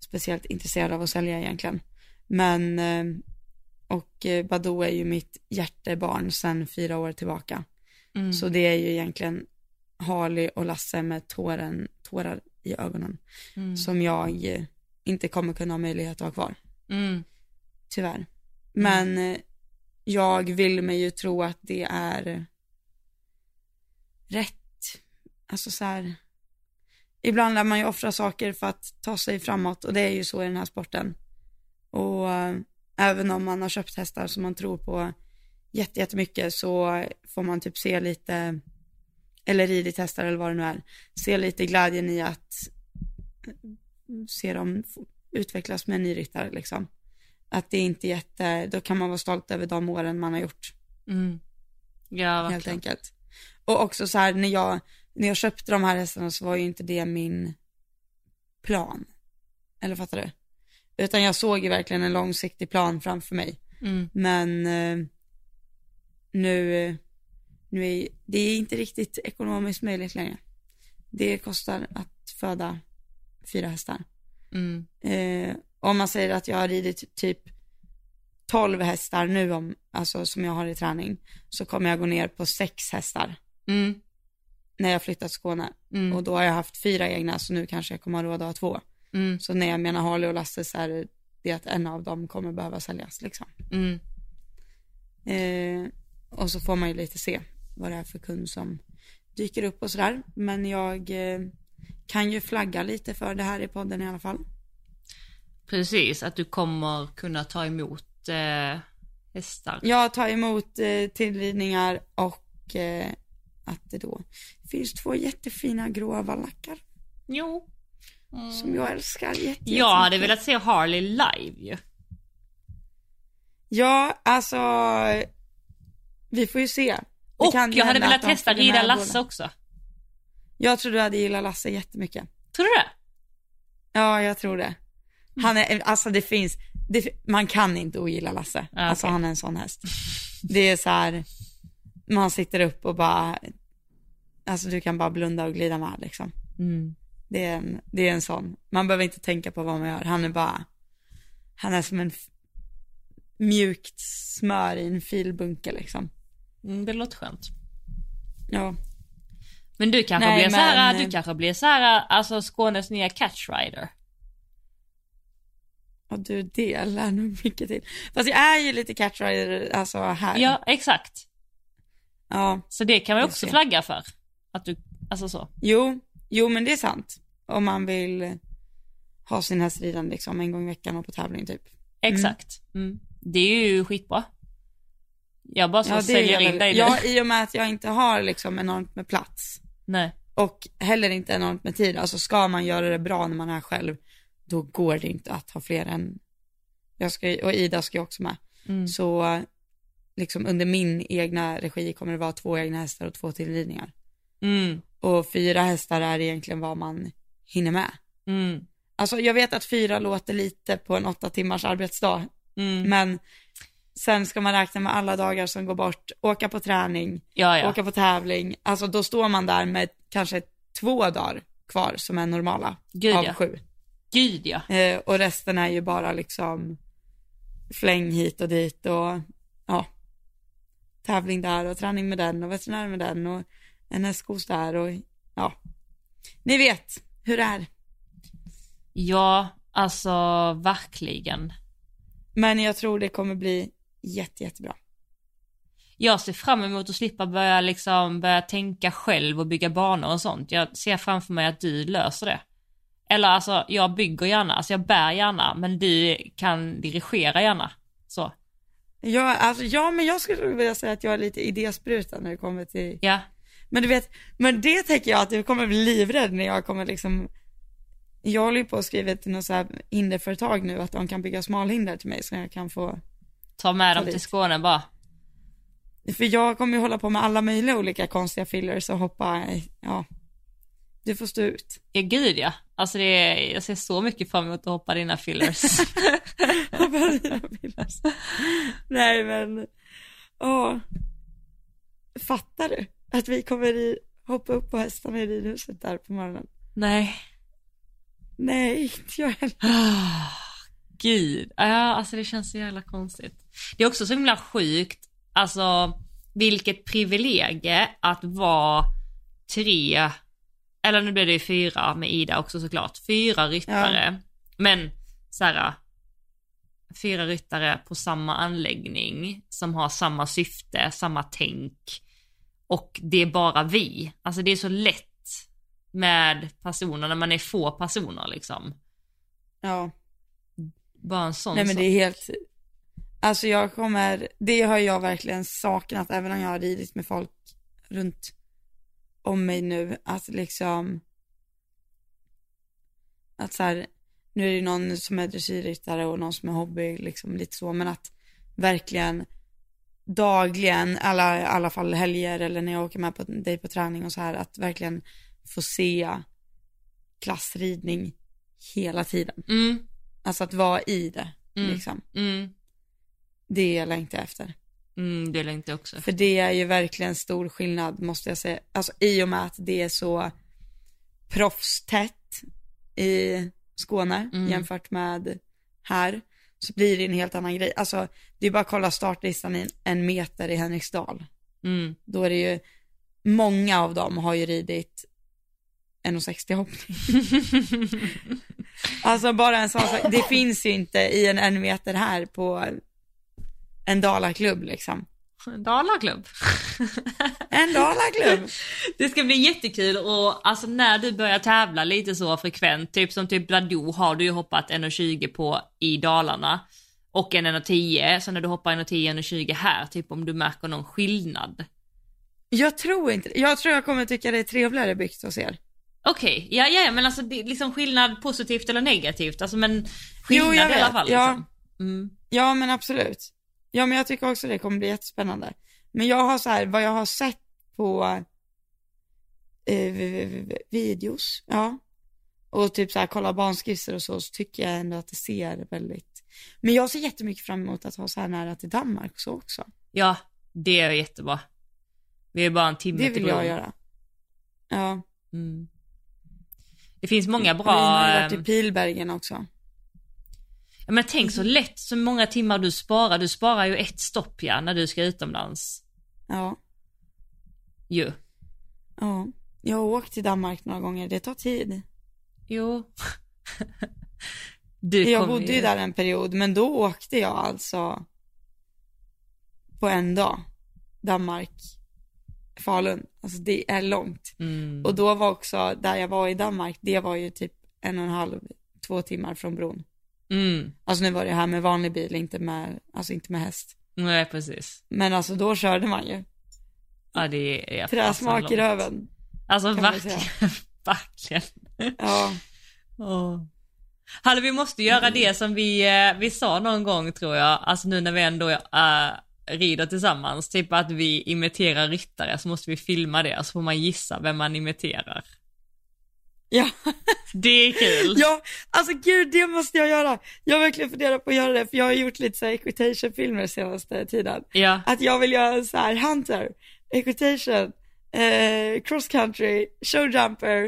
speciellt intresserad av att sälja egentligen. Men, eh, och eh, Badou är ju mitt hjärtebarn sedan fyra år tillbaka.
Mm.
Så det är ju egentligen Harley och Lasse med tåren, tårar i ögonen
Mm.
som jag inte kommer kunna ha möjlighet att ha kvar,
Mm.
tyvärr. Men eh, jag vill mig ju tro att det är rätt. Alltså så här, ibland lär man ju offra saker för att ta sig framåt och det är ju så i den här sporten. Och eh, även om man har köpt hästar som man tror på jätte- jättemycket så får man typ se lite, eller ridit hästar eller vad det nu är, se lite glädjen i att se dem utvecklas med en ny ryttare liksom. Att det är inte jätte, då kan man vara stolt över de åren man har gjort.
Mm. Ja,
Helt enkelt. Och också så här när jag, när jag köpte de här hästarna så var ju inte det min plan. Eller fattar du? Utan jag såg ju verkligen en långsiktig plan framför mig.
Mm.
Men eh, nu, nu är det är inte riktigt ekonomiskt möjligt längre. Det kostar att föda fyra hästar.
Mm.
Eh, om man säger att jag har ridit typ 12 hästar nu om, alltså som jag har i träning, så kommer jag gå ner på sex hästar
Mm.
när jag flyttat till Skåne.
Mm.
Och då har jag haft fyra egna, så nu kanske jag kommer ha råd att ha två.
Mm.
Så när jag menar Harley och Lasse så är det att en av dem kommer behöva säljas liksom.
Mm.
Eh, och så får man ju lite se vad det är för kund som dyker upp och sådär. Men jag eh, kan ju flagga lite för det här i podden i alla fall.
Precis, att du kommer kunna ta emot eh, hästar.
Jag tar emot eh, tillridningar och eh, att det då finns två jättefina gråa valackar
Jo.
som jag älskar jätte,
Jag hade velat se Harley live ju.
Ja, alltså vi får ju se. Det
Och jag hade velat testa rida Lasse också.
Jag tror du hade gillat Lasse jättemycket.
Tror du det?
Ja, jag tror det. Han är, alltså det finns, det, man kan inte ogilla Lasse.
Ja,
Alltså
okej.
han är en sån häst. Det är så här, man sitter upp och bara, alltså du kan bara blunda och glida med liksom.
Mm.
Det är en, det är en sån, man behöver inte tänka på vad man gör. Han är bara, han är som en mjukt smör i en filbunke liksom.
Mm, det låter skönt.
Ja,
Men du kanske
Nej,
blir så här,
men-
du kanske blir så här, alltså Skånes nya catchrider.
och du det lär nog mycket till. Fast jag är ju lite catchrider, alltså här.
Ja, exakt.
ja.
Så det kan man också flagga för. Att du, alltså så.
Jo, jo men det är sant. Om man vill ha sin häst ridande liksom en gång i veckan och på tävling typ.
Exakt. Mm. Det är ju skitbra. Jag bara
det
säljer
är
in dig nu.
Ja, i och med att jag inte har liksom enormt med plats.
Nej.
Och heller inte enormt med tid. Alltså ska man göra det bra när man är själv, då går det inte att ha fler än, jag ska, och Ida ska ju också med.
Mm.
Så liksom under min egna regi kommer det vara två egna hästar och två tillridningar.
Mm.
Och fyra hästar är egentligen vad man hinner med.
Mm.
Alltså jag vet att fyra låter lite på en åtta timmars arbetsdag,
Mm.
men sen ska man räkna med alla dagar som går bort, åka på träning,
Ja, ja.
åka på tävling, alltså då står man där med kanske två dagar kvar som är normala
Gud,
av
ja.
sju.
Gud ja.
Eh, och resten är ju bara liksom fläng hit och dit och ja, tävling där och träning med den och veterinär med den och en hästkos där och ja, ni vet hur det är.
Ja, alltså verkligen.
Men jag tror det kommer bli jätte, jättebra.
Jag ser fram emot att slippa börja liksom börja tänka själv och bygga banor och sånt. Jag ser framför mig att du löser det. Eller alltså, jag bygger gärna, alltså jag bär gärna, men du kan dirigera gärna. Så.
Ja, alltså, ja, men jag skulle vilja säga att jag är lite idésprutan när det kommer till,
Ja.
men du vet, men det tänker jag att du kommer bli livrädd när jag kommer liksom, jag håller ju på att skriva till något så här hinderföretag nu att de kan bygga smalhinder till mig så jag kan få,
Ta med
Ta
dem till
dit.
Skåne bara.
för jag kommer ju hålla på med alla möjliga olika konstiga fillers och hoppa, ja, du får stå ut.
Ja gud ja. Alltså det är, jag ser så mycket fram emot att hoppa dina fillers.
Hoppa dina fillers. Nej men, åh, fattar du? Att vi kommer i, hoppa upp på hästarna i ridhuset där på morgonen.
Nej.
Nej, inte jag heller.
Gud, ja alltså det känns så jävla konstigt. Det är också så himla sjukt, alltså vilket privilegie att vara tre, eller nu blir det ju fyra med Ida också såklart, fyra ryttare. Men så här, fyra ryttare på samma anläggning som har samma syfte, samma tänk. Och det är bara vi. Alltså det är så lätt med personer när man är få personer liksom.
Ja,
Bara en sån
nej men det är helt, alltså jag kommer, det har jag verkligen saknat även om jag har ridit med folk runt om mig nu, att liksom, att så här, nu är det någon som är dressyrryttare och någon som är hobby, liksom lite så, men att verkligen dagligen, alla, i alla fall helger eller när jag åker med på dig på träning och så här, att verkligen få se klassridning hela tiden.
Mm.
Alltså att vara i det,
Mm.
liksom.
Mm.
Det jag längtar efter.
Mm, det längtar jag också.
För det är ju verkligen stor skillnad måste jag säga. Alltså i och med att det är så proffstätt i Skåne
Mm.
jämfört med här. Så blir det en helt annan grej. Alltså det är bara att kolla startlistan i en meter i Henriksdal.
Mm.
Då är det ju, många av dem har ju ridit 1,60 hoppning. Alltså bara en sån sak, det finns ju inte i en en meter här på en dalaklubb liksom.
Dalaklubb.
En dalaklubb.
Det ska bli jättekul och alltså när du börjar tävla lite så frekvent, typ som typ Badou har du ju hoppat 1,20 på i Dalarna och en 1,10, så när du hoppar 1,10, 1,20 här, typ om du märker någon skillnad.
Jag tror inte Jag tror jag kommer tycka det är trevligare byggt hos er.
Okej, ja, ja, ja, men alltså det liksom skillnad positivt eller negativt, alltså men skillnad
Jo, jag
i alla fall.
ja.
Liksom. Mm.
Ja men absolut. Ja men jag tycker också det kommer bli jättespännande. Men jag har så här, vad jag har sett på eh, vi- vi- vi- videos, ja. Och typ så här kolla barnskisser och så, så tycker jag ändå att det ser väldigt, men jag ser jättemycket fram emot att ha så här nära till Danmark så också.
Ja, det är jättebra. Vi är bara en timme
Det
till
vill jag göra. Ja.
Mm. Det finns många
Vi
bra...
har ju varit
ehm,
i Pilbergen också.
Ja, men tänk så lätt så många timmar du sparar. Du sparar ju ett stopp ja, när du ska utomlands.
Ja.
Ju.
Ja. Jag har åkt till Danmark några gånger, det tar tid.
Jo. du
Jag bodde ju där en period, men då åkte jag alltså på en dag. Danmark, Falun. Alltså det är långt.
Mm.
Och då var också, där jag var i Danmark, det var ju typ en och en halv, två timmar från bron.
Mm.
Alltså nu var det här med vanlig bil, inte med, alltså inte med häst.
Nej precis.
Men alltså då körde man ju.
Ja det är
Träsmak i röven.
Alltså verkligen. verkligen.
Ja.
Åh. Hallå vi måste göra det som vi, eh, vi sa någon gång tror jag, alltså nu när vi ändå äh, rider tillsammans, typ att vi imiterar ryttare så måste vi filma det så får man gissa vem man imiterar.
Ja.
Det är kul.
Ja, alltså gud det måste jag göra. Jag har verkligen funderat på att göra det, för jag har gjort lite så här equitation-filmer senaste tiden.
Ja.
Att jag vill göra så här hunter, equitation, eh, cross country, showjumper.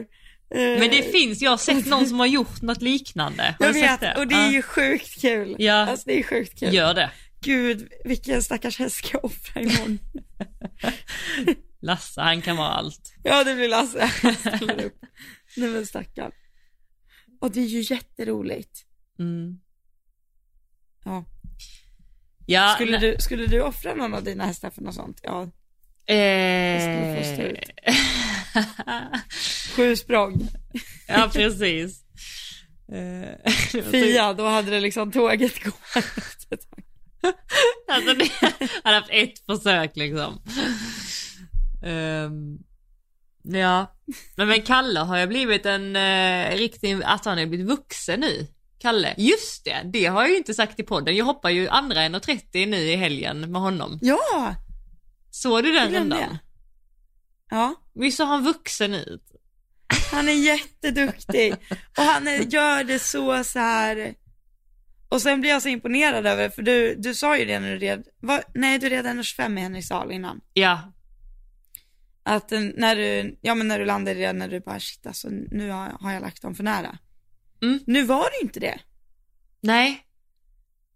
Eh,
Men det finns, jag har sett någon som har gjort något liknande. Har
jag vet, och det är ju sjukt kul.
Ja.
Alltså det är sjukt kul.
Gör det.
Gud, vilken stackars häst ska jag offra imorgon?
Lasse, han kan vara allt.
ja, det blir Lasse. Han ställer upp. Nej men stackarn. Och det är ju jätteroligt.
Mm.
Ja.
Ja,
Skulle, du, skulle du offra någon av dina hästar för något sånt? Ja.
Eh...
Sju språng.
ja, precis. Eh,
Fia, då hade det liksom tåget gått.
Alltså det, han har haft ett försök liksom. Ehm, ja, men, men Kalle har ju blivit en uh, riktig, att han har blivit vuxen nu. Kalle, just det, det har jag ju inte sagt i podden. Jag hoppar ju andra 1.30 nu i helgen med honom.
Ja,
Såg du den
jag
rundan?
Ja,
Visst såg han vuxen ut?
han är jätteduktig. Och han är, gör det så så här. Och sen blir jag så imponerad över, för du, du sa ju det när du red, va, nej du red 1,25 i Henriksdal innan.
Ja,
Att när du, ja men när du landade i det, när du bara shit alltså nu har, har jag lagt dem för nära.
Mm.
Nu var det inte det.
nej.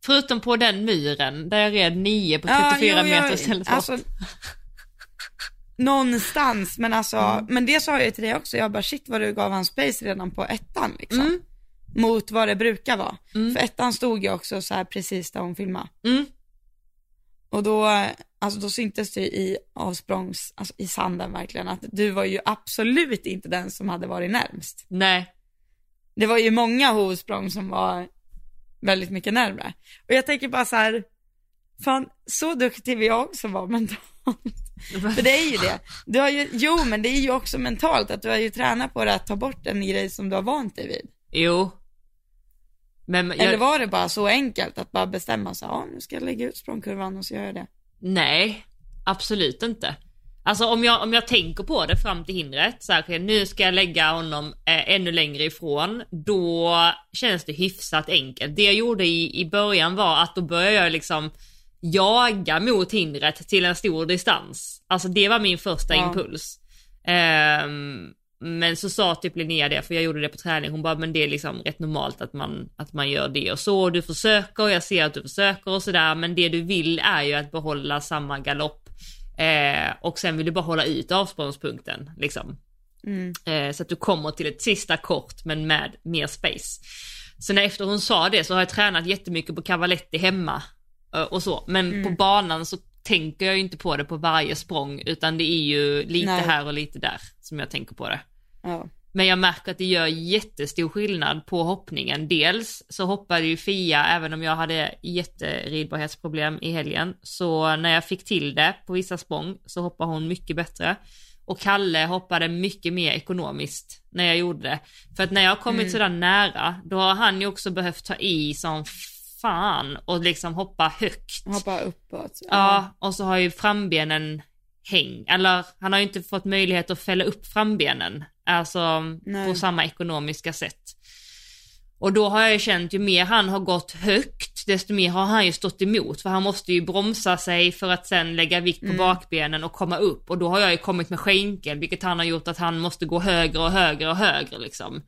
Förutom på den myren där jag red 9 på 34
Ja, jo, jag-
meter istället för
alltså, Någonstans, men alltså,
Mm.
men det sa jag ju till dig också, jag bara shit vad du gav han space redan på ettan liksom.
Mm.
Mot vad det brukar vara.
Mm.
För ettan stod ju också så här precis där hon filmade.
Mm.
Och då, alltså då syntes det i avsprångs, alltså i sanden verkligen, att du var ju absolut inte den som hade varit närmst.
Nej.
Det var ju många hovsprång som var väldigt mycket närmare. Och jag tänker bara så här, fan så duktig vill jag också vara mentalt. För det är ju det. Du har ju, jo men det är ju också mentalt att du har ju tränat på det att ta bort en grej som du har vant dig vid.
Jo.
Men jag... Eller var det bara så enkelt att bara bestämma sig, ja nu ska jag lägga ut språngkurvan och så gör jag det?
Nej, absolut inte. Alltså om jag, om jag tänker på det fram till hindret, så här, nu ska jag lägga honom eh, ännu längre ifrån, då känns det hyfsat enkelt. Det jag gjorde i, i början var att då började jag liksom jaga mot hindret till en stor distans. Alltså det var min första ja. impuls. Um, men så sa typ Linnea det, för jag gjorde det på träning, hon bara men det är liksom rätt normalt att man, att man gör det och så, du försöker, och jag ser att du försöker och sådär, men det du vill är ju att behålla samma galopp eh, och sen vill du bara hålla ut avsprångspunkten liksom. Mm. Eh, så att du kommer till ett sista kort men med mer space. Så när efter hon sa det så har jag tränat jättemycket på Cavaletti hemma eh, och så, men mm. på banan så tänker jag ju inte på det på varje språng utan det är ju lite Nej. här och lite där som jag tänker på det. Ja. Men jag märker att det gör jättestor skillnad på hoppningen. Dels så hoppade ju Fia, även om jag hade jätteridbarhetsproblem i helgen, så när jag fick till det på vissa språng så hoppade hon mycket bättre. Och Kalle hoppade mycket mer ekonomiskt när jag gjorde det. För att när jag har kommit mm. sådär nära, då har han ju också behövt ta i som fan och liksom hoppa högt.
Hoppa uppåt.
Ja, ja och så har ju frambenen häng, eller han har ju inte fått möjlighet att fälla upp frambenen, alltså Nej. på samma ekonomiska sätt. Och då har jag ju känt, ju mer han har gått högt, desto mer har han ju stått emot, för han måste ju bromsa sig för att sen lägga vikt på mm. bakbenen och komma upp. Och då har jag ju kommit med skänkel, vilket han har gjort att han måste gå högre och högre och högre liksom.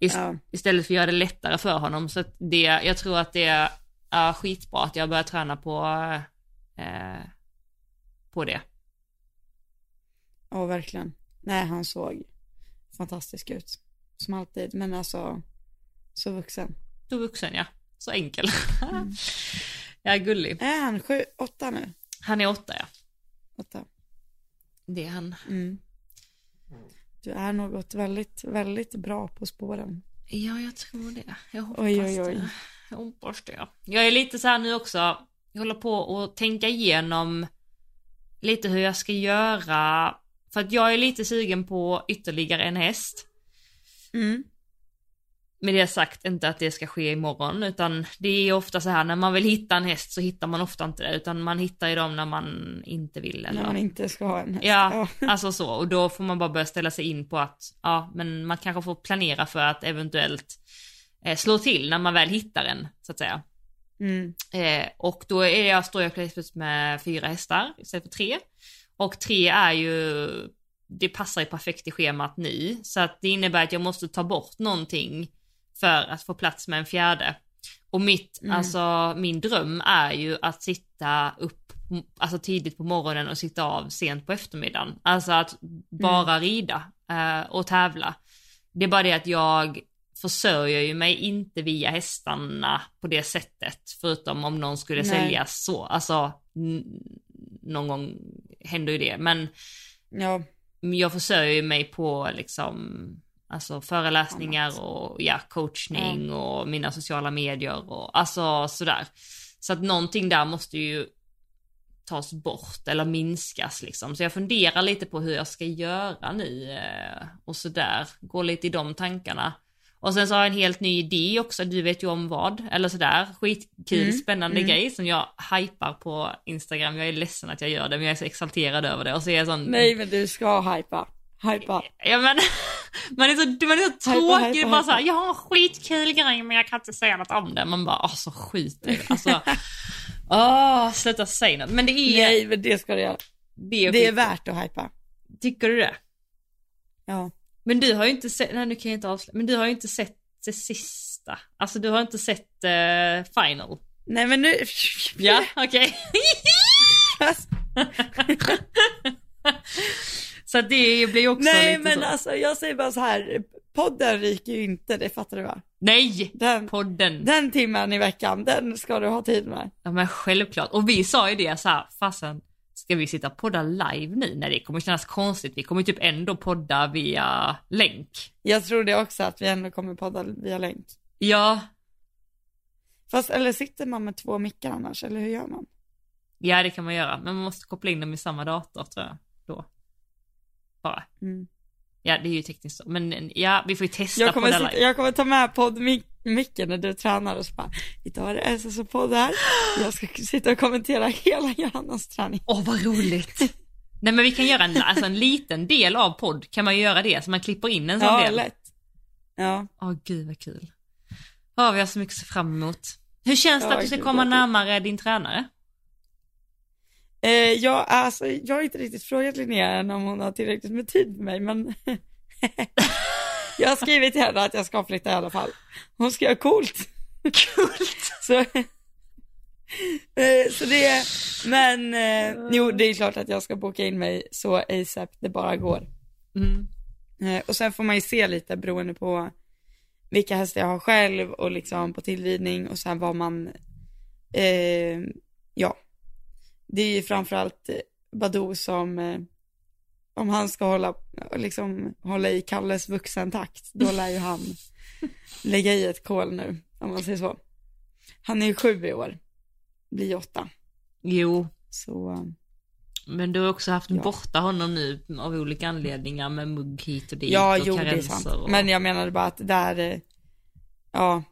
Ist ja. Istället för att göra det lättare för honom. Så det, jag tror att det är skitbra att jag börjar träna på, eh, på det.
Ja, verkligen. Nej, han såg fantastisk ut. Som alltid, men alltså så vuxen.
Så vuxen, ja. Så enkel. Mm. jag är gullig.
Är han sju, åtta nu?
Han är åtta, ja.
Åtta.
Det är han. Mm.
Du är något väldigt, väldigt bra på spåren.
Ja, jag tror det. Jag hoppas oj, oj, oj. det. Jag hoppas det. Jag är lite så här nu också, jag håller på att tänka igenom lite hur jag ska göra för att jag är lite sugen på ytterligare en häst. Mm. Med det sagt inte att det ska ske imorgon utan det är ofta så här när man vill hitta en häst så hittar man ofta inte det utan man hittar ju dem när man inte vill.
Eller? När man inte ska ha en häst.
Ja, alltså så och då får man bara börja ställa sig in på att ja men man kanske får planera för att eventuellt eh, slå till när man väl hittar en så att säga. Mm. Eh, och då är jag, står jag plötsligt med fyra hästar istället för tre. Och tre är ju, det passar ju perfekt i schemat nu. Så att det innebär att jag måste ta bort någonting för att få plats med en fjärde. Och mitt, mm. alltså min dröm är ju att sitta upp, alltså tidigt på morgonen och sitta av sent på eftermiddagen. Alltså att bara mm. rida uh, och tävla. Det är bara det att jag försörjer ju mig inte via hästarna på det sättet, förutom om någon skulle Nej. säljas så. Alltså någon gång händer ju det, men ja. jag försörjer mig på liksom Alltså föreläsningar och ja, coachning mm. och mina sociala medier och alltså sådär. Så att någonting där måste ju tas bort eller minskas liksom. Så jag funderar lite på hur jag ska göra nu eh, och sådär. Går lite i de tankarna. Och sen så har jag en helt ny idé också, du vet ju om vad, eller sådär, skitkul, mm. spännande mm. grej som jag hypar på Instagram. Jag är ledsen att jag gör det, men jag är så exalterad över det och så är jag sån...
Nej men du ska hypa, hypa.
Ja men, man är så, man är så tråkig, hypa, bara såhär, jag har en skitkul grej men jag kan inte säga något om det. Man bara, åh så skit i. Alltså, åh, sluta säga något. Men det är...
Nej men det ska du göra. Det är, det är värt att hypa.
Tycker du det?
Ja.
Men du har ju inte sett, nej nu kan jag inte avslöja, men du har ju inte sett det sista. Alltså du har inte sett uh, final.
Nej men nu.
Ja, okej. Så det blir också
Nej
lite
men
så.
alltså jag säger bara så här, podden ryker ju inte, det fattar du va?
Nej! Den, podden.
Den timmen i veckan, den ska du ha tid med.
Ja men självklart. Och vi sa ju det så här, fasen ska vi sitta och podda live nu? Nej det kommer kännas konstigt, vi kommer typ ändå podda via länk.
Jag tror det också, att vi ändå kommer podda via länk.
Ja.
Fast, eller sitter man med två mickar annars, eller hur gör man?
Ja det kan man göra, men man måste koppla in dem i samma dator tror jag. Bara. Mm. Ja det är ju tekniskt så, men ja vi får ju testa
Jag kommer,
på
sitta, jag kommer ta med poddmicken när du tränar och så bara, idag är det SSO-podd här, jag ska sitta och kommentera hela Johannas träning.
Åh vad roligt! Nej men vi kan göra en, alltså en liten del av podd, kan man ju göra det, så man klipper in en sån
Ja,
del.
lätt. Ja.
Åh gud vad kul. Ja, vi har så mycket att se fram emot. Hur känns det
Ja,
att du ska komma närmare din tränare?
Eh, jag, alltså, jag har inte riktigt frågat Linnea än om hon har tillräckligt med tid för mig, men jag har skrivit till henne att jag ska flytta i alla fall. Hon ska göra coolt.
Coolt!
Så, eh, så det, är- men eh, jo, det är klart att jag ska boka in mig så ASAP det bara går.
Mm.
Eh, och sen får man ju se lite beroende på vilka hästar jag har själv och liksom på tillridning och sen vad man, eh, ja. Det är ju framförallt eh, Badou som, eh, om han ska hålla, liksom hålla i Kalles vuxentakt, då lär ju han lägga i ett kol nu, om man säger så. Han är ju sju i år, blir åtta,
Jo,
så eh,
men du har också haft
Ja.
borta honom nu av olika anledningar med mugg hit och dit
Ja,
och
jo
karenser och...
Men jag menade bara att där, ja,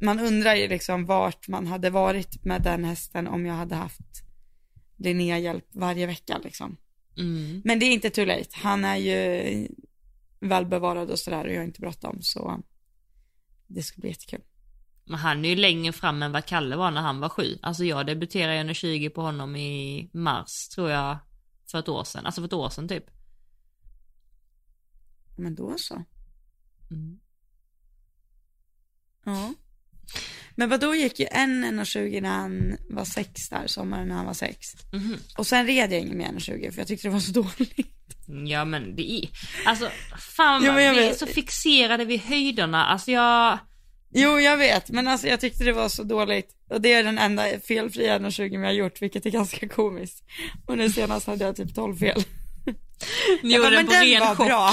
man undrar ju liksom vart man hade varit med den hästen om jag hade haft Linnea hjälp varje vecka liksom.
Mm.
Men det är inte too late, han är ju välbevarad och sådär och jag har inte bråttom så det ska bli jättekul.
Men han är ju längre fram än vad Kalle var när han var sju. Alltså jag debuterade under 20 på honom i mars tror jag, för ett år sedan. Alltså för ett år sedan typ.
Men då så.
Mm.
Ja. Men vad då gick ju en 1,20 när han var sex där, sommaren när han var sex.
Mhm.
Och sen red jag ingen mer än 20 för jag tyckte det var så dåligt.
Ja men det är, alltså fan
Jo,
vi är så fixerade vid höjderna. Alltså jag,
Jo, jag vet, men alltså jag tyckte det var så dåligt. Och det är den enda felfria 1,20 jag har gjort, vilket är ganska komiskt. Och nu senast hade jag typ 12 fel.
ni gjorde den
den
ren
var
chock.
bra.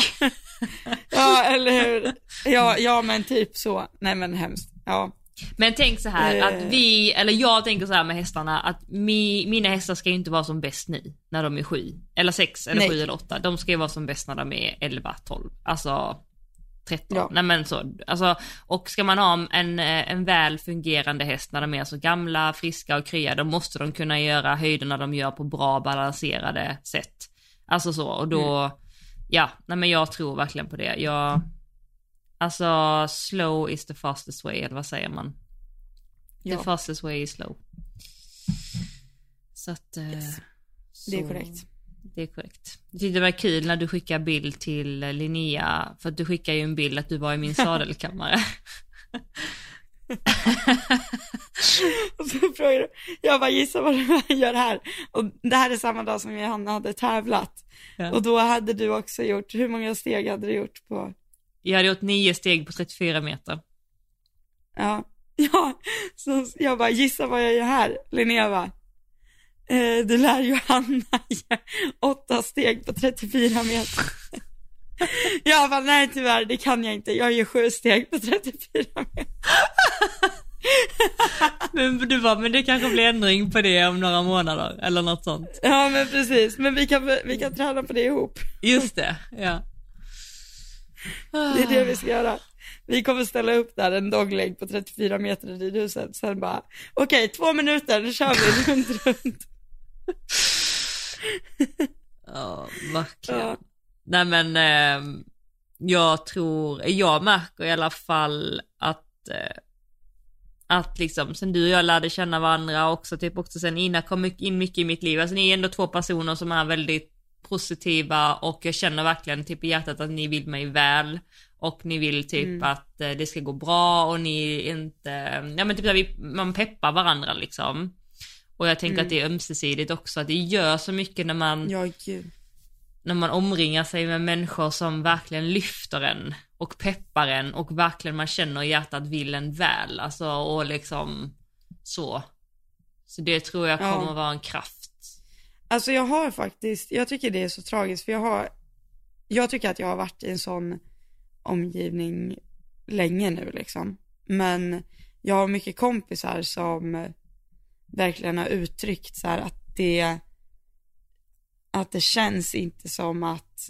ja, eller hur? Ja, ja, men typ så. Nej men hemskt. Ja.
Men tänk så här
Eh.
att vi, eller jag tänker så här med hästarna att mi, mina hästar ska ju inte vara som bäst nu när de är sju, eller sex, eller
Nej.
sju eller åtta. De ska ju vara som bäst när de är 11, 12, alltså 13.
Ja.
Nej men så, alltså, och ska man ha en, eh, en väl fungerande häst när de är så gamla, friska och krya, då måste de kunna göra höjderna de gör på bra balanserade sätt. Alltså så, och då,
Mm.
ja, nej men jag tror verkligen på det. Jag, alltså slow is the fastest way, eller vad säger man? The
Ja.
fastest way is slow. Så att... eh,
Det är
så-
korrekt.
Det är korrekt. Det var kul när du skickade bild till eh, Linnea, för att du skickade ju en bild att du var i min sadelkammare.
Och så frågade du, jag bara gissa vad du gör här. Och det här är samma dag som Johanna hade tävlat.
Ja.
Och då hade du också gjort, hur många steg hade du gjort på,
Jag hade gjort nio steg på 34 meter.
ja, ja. Så jag bara gissa vad jag gör här. Linnea bara, eh, du lär Johanna göra åtta steg på 34 meter. Jag bara, nej tyvärr, det kan jag inte. Jag gör sju steg på 34 meter.
Men du bara, men det kanske blir ändring på det om några månader, eller något sånt.
Ja men precis, men vi kan, vi kan träna på det ihop.
Just det, ja.
Det är det vi ska göra. Vi kommer ställa upp där en dogleg på 34 meter i ridhuset. Sen bara, okej två minuter, nu kör vi runt, runt.
Ja, verkligen.
Ja.
Nej men, eh, jag tror, jag märker i alla fall att, eh, att liksom sen du och jag lärde känna varandra också, typ också sen Ina kom in mycket i mitt liv, alltså ni är ändå två personer som är väldigt positiva och jag känner verkligen typ i hjärtat att ni vill mig väl och ni vill typ
Mm.
att eh, det ska gå bra och ni inte, ja men typ att vi, man peppar varandra liksom. Och jag tänker
Mm.
att det är ömsesidigt också, att det gör så mycket när man
Ja gud.
när man omringar sig med människor som verkligen lyfter en och peppar en och verkligen man känner i hjärtat vill en väl, alltså och liksom så. Så det tror jag
Ja.
kommer vara en kraft.
Alltså jag har faktiskt, jag tycker det är så tragiskt för jag har, jag tycker att jag har varit i en sån omgivning länge nu liksom. Men jag har mycket kompisar som verkligen har uttryckt så här att det, att det känns inte som att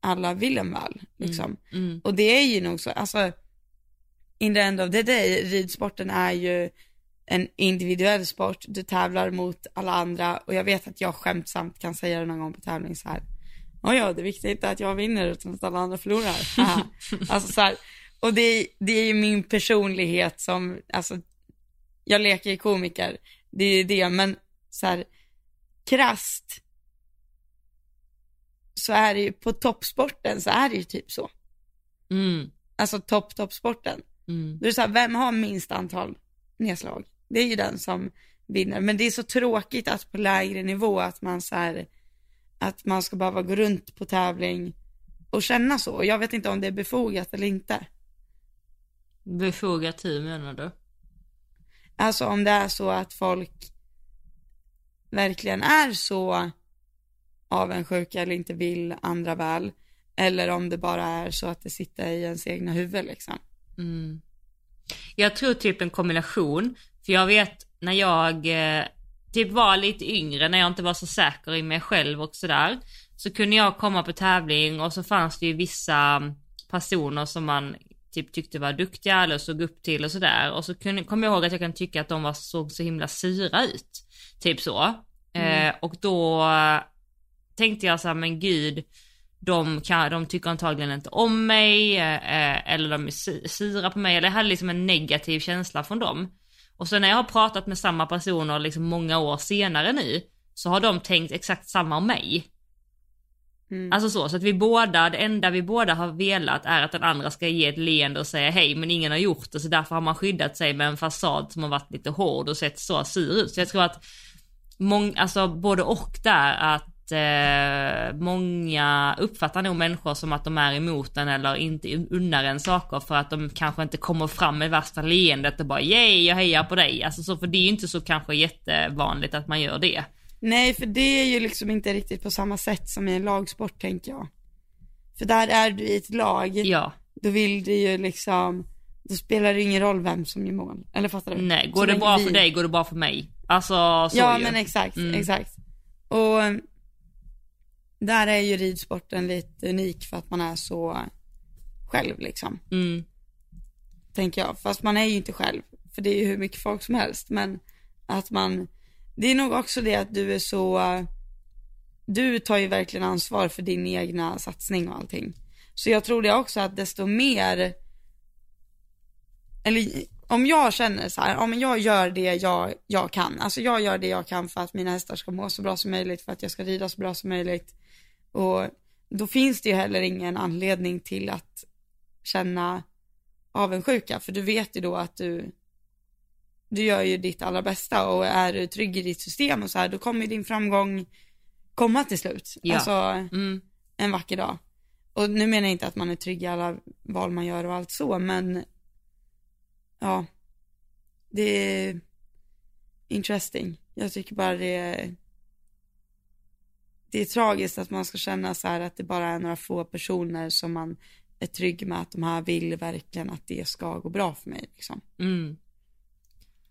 alla vill en väl. Liksom.
Mm. Mm.
Och det är ju nog så, alltså in the end of the day, ridsporten är ju en individuell sport, du tävlar mot alla andra och jag vet att jag skämtsamt kan säga det någon gång på tävling så här. Oh ja, det viktiga är inte att jag vinner utan att alla andra förlorar. alltså så här, och det, det är ju min personlighet som, alltså, jag leker ju komiker, det är ju det, men så här, krast så är det ju, på toppsporten så är det ju typ så.
Mm.
Alltså topp, toppsporten.
Mm.
Då är det så här, vem har minst antal nedslag? Det är ju den som vinner. Men det är så tråkigt att på lägre nivå att man så här, att man ska behöva gå runt på tävling och känna så. Jag vet inte om det är befogat eller inte.
Befogat hur menar du?
Alltså om det är så att folk verkligen är så avundsjuka eller inte vill andra väl. Eller om det bara är så att det sitter i ens egna huvud liksom.
Mm. Jag tror typ en kombination, för jag vet när jag eh, typ var lite yngre, när jag inte var så säker i mig själv och sådär, så kunde jag komma på tävling och så fanns det ju vissa personer som man typ tyckte var duktiga eller såg upp till och sådär. Och så kunde, kom jag ihåg att jag kan tycka att de var, såg så himla sura ut. Typ så. Mm. Eh, och då tänkte jag så här, men gud, de, kan, de tycker antagligen inte om mig, eh, eller de är sura på mig, eller jag hade liksom en negativ känsla från dem. Och så när jag har pratat med samma personer liksom många år senare nu, så har de tänkt exakt samma om mig. Mm. Alltså så, så att vi båda, det enda vi båda har velat är att den andra ska ge ett leende och säga hej, men ingen har gjort det, så därför har man skyddat sig med en fasad som har varit lite hård och sett så sur ut. Så jag tror att, mång, alltså både och där, att eh, många uppfattar nog människor som att de är emot en eller inte unnar en saker för att de kanske inte kommer fram med värsta leendet och bara yay jag hejar på dig. Alltså så för det är ju inte så kanske jättevanligt att man gör det.
Nej för det är ju liksom inte riktigt på samma sätt som i en lagsport tänker jag. För där är du i ett lag.
Ja.
Då vill du ju liksom, då spelar det ingen roll vem som gör mål. Eller fattar du?
Nej, går så det bra vi... för dig går det bra för mig. Alltså så
Ja
ju.
men exakt, mm. exakt. Och där är ju ridsporten lite unik för att man är så själv liksom.
Mm.
Tänker jag. Fast man är ju inte själv. För det är ju hur mycket folk som helst. Men att man, det är nog också det att du är så, du tar ju verkligen ansvar för din egna satsning och allting. Så jag tror det också att desto mer, eller om jag känner så här, om jag gör det jag, jag kan, alltså jag gör det jag kan för att mina hästar ska må så bra som möjligt, för att jag ska rida så bra som möjligt. Och då finns det ju heller ingen anledning till att känna avundsjuka, för du vet ju då att du, du gör ju ditt allra bästa och är du trygg i ditt system och så här, då kommer din framgång komma till slut.
Ja.
Alltså,
mm.
en vacker dag. Och nu menar jag inte att man är trygg i alla val man gör och allt så, men ja, det är interesting. Jag tycker bara det är det är tragiskt att man ska känna så här att det bara är några få personer som man är trygg med att de här vill verkligen att det ska gå bra för mig liksom.
Mm.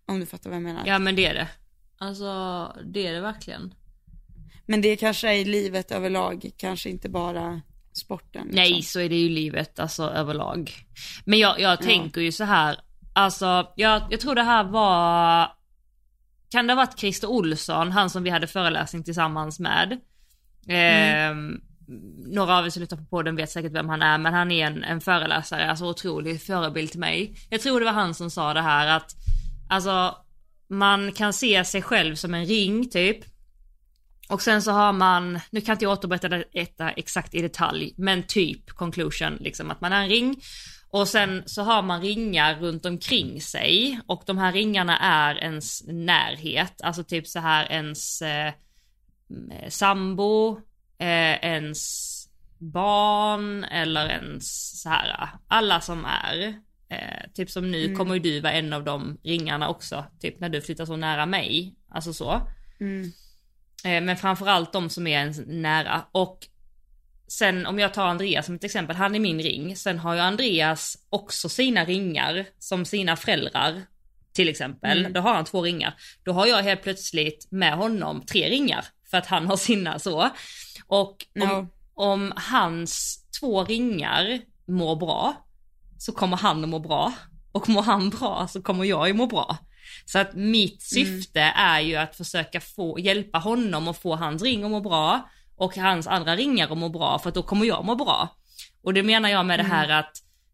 Om du fattar vad jag menar.
Ja men det är det. Alltså det är det verkligen.
Men det kanske är i livet överlag, kanske inte bara sporten. Liksom.
Nej så är det ju livet alltså överlag. Men jag, jag tänker ja. ju så här, alltså jag, jag tror det här var, kan det ha varit Christer Olsson, han som vi hade föreläsning tillsammans med. Mm. Eh, några av er som lyssnar på podden vet säkert vem han är, men han är en, en föreläsare, alltså otrolig förebild till mig. Jag tror det var han som sa det här att, alltså, man kan se sig själv som en ring typ. Och sen så har man, nu kan inte jag återberätta detta exakt i detalj, men typ conclusion, liksom att man är en ring. Och sen så har man ringar runt omkring sig och de här ringarna är ens närhet, alltså typ så här ens eh, sambo, eh, ens barn eller ens så här, alla som är. Eh, typ som nu mm. kommer ju du vara en av de ringarna också, typ när du flyttar så nära mig. Alltså så.
Mm.
Eh, men framförallt de som är ens nära. Och sen om jag tar Andreas som ett exempel, han är min ring. Sen har ju Andreas också sina ringar som sina föräldrar till exempel. Mm. Då har han två ringar. Då har jag helt plötsligt med honom tre ringar för att han har sina så. Och om, no. om hans två ringar mår bra så kommer han att må bra och mår han bra så kommer jag ju må bra. Så att mitt syfte mm. är ju att försöka få, hjälpa honom och få hans ring att må bra och hans andra ringar att må bra för att då kommer jag må bra. Och det menar jag med mm. det här att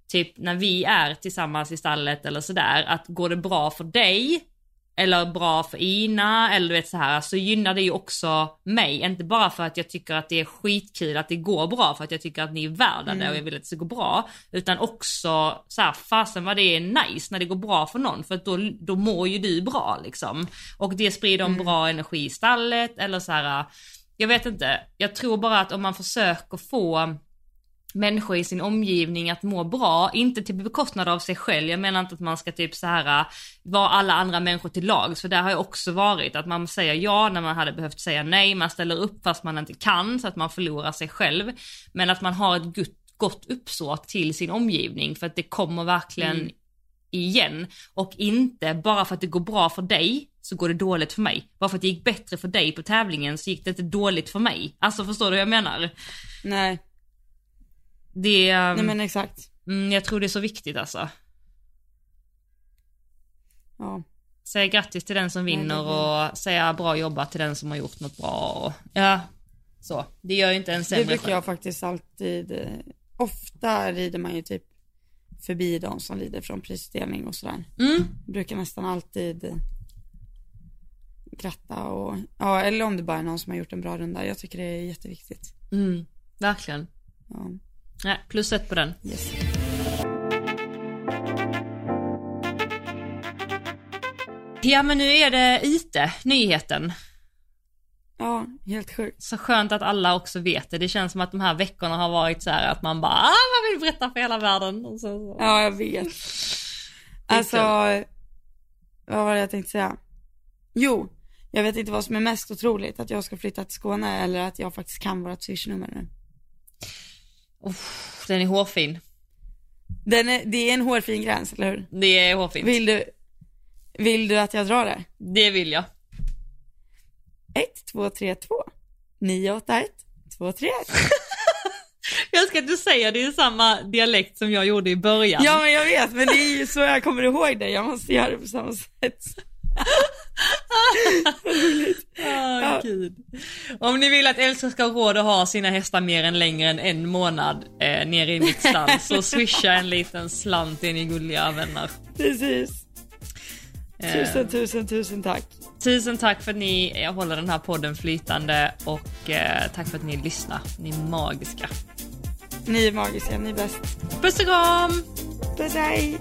typ när vi är tillsammans i stallet eller sådär, att går det bra för dig eller bra för Ina eller du vet så här så gynnar det ju också mig. Inte bara för att jag tycker att det är skitkul att det går bra för att jag tycker att ni är värda mm. det och jag vill att det ska gå bra. Utan också så här, fasen vad det är nice när det går bra för någon för att då, då mår ju du bra liksom. Och det sprider en mm. bra energi i stallet eller så här. Jag vet inte, jag tror bara att om man försöker få människor i sin omgivning att må bra, inte till bekostnad av sig själv. Jag menar inte att man ska typ så här äh, vara alla andra människor till lag, för det har jag också varit att man säger ja när man hade behövt säga nej, man ställer upp fast man inte kan så att man förlorar sig själv. Men att man har ett gott, gott uppsåt till sin omgivning för att det kommer verkligen mm. igen och inte bara för att det går bra för dig så går det dåligt för mig. Bara för att det gick bättre för dig på tävlingen så gick det inte dåligt för mig. Alltså förstår du vad jag menar?
Nej.
Det...
Nej men exakt.
Mm, jag tror det är så viktigt alltså.
Ja.
Säga grattis till den som vinner Nej, och säga bra jobbat till den som har gjort något bra och, ja. Så. Det gör ju inte en sämre
Det brukar jag faktiskt alltid, ofta rider man ju typ förbi de som lider från prisutdelning och sådär.
Mm.
Jag brukar nästan alltid gratta och, ja eller om det bara är någon som har gjort en bra runda. Jag tycker det är jätteviktigt.
Mm, verkligen.
Ja.
Nej, plus ett på den.
Yes.
Ja men nu är det IT, nyheten.
Ja, helt sjukt.
Så skönt att alla också vet det. Det känns som att de här veckorna har varit så här att man bara, ah, man vill berätta för hela världen. Så, så.
Ja, jag vet. Alltså, vad var det jag tänkte säga? Jo, jag vet inte vad som är mest otroligt, att jag ska flytta till Skåne eller att jag faktiskt kan vårt swishnummer nu.
Oh, den är hårfin.
Den är, det är en hårfin gräns, eller hur?
Det är hårfint.
Vill du, vill du att jag drar det?
Det vill jag.
1, 2, 3, 2, 9, 8, 1, 2, 3, 1.
Jag ska inte säga det är samma dialekt som jag gjorde i början.
Ja men jag vet, men det är ju så jag kommer ihåg det. Jag måste göra det på samma sätt.
Oh, Gud. Om ni vill att Elsa ska ha råd att ha sina hästar mer än längre än en månad eh, nere i mitt stall så swisha en liten slant är ni gulliga vänner.
Precis. Tusen, eh, tusen, tusen tack.
Tusen tack för att ni håller den här podden flytande och eh, tack för att ni lyssnar. Ni är magiska.
Ni är magiska, ni är bäst.
Puss och kram!
Puss hej!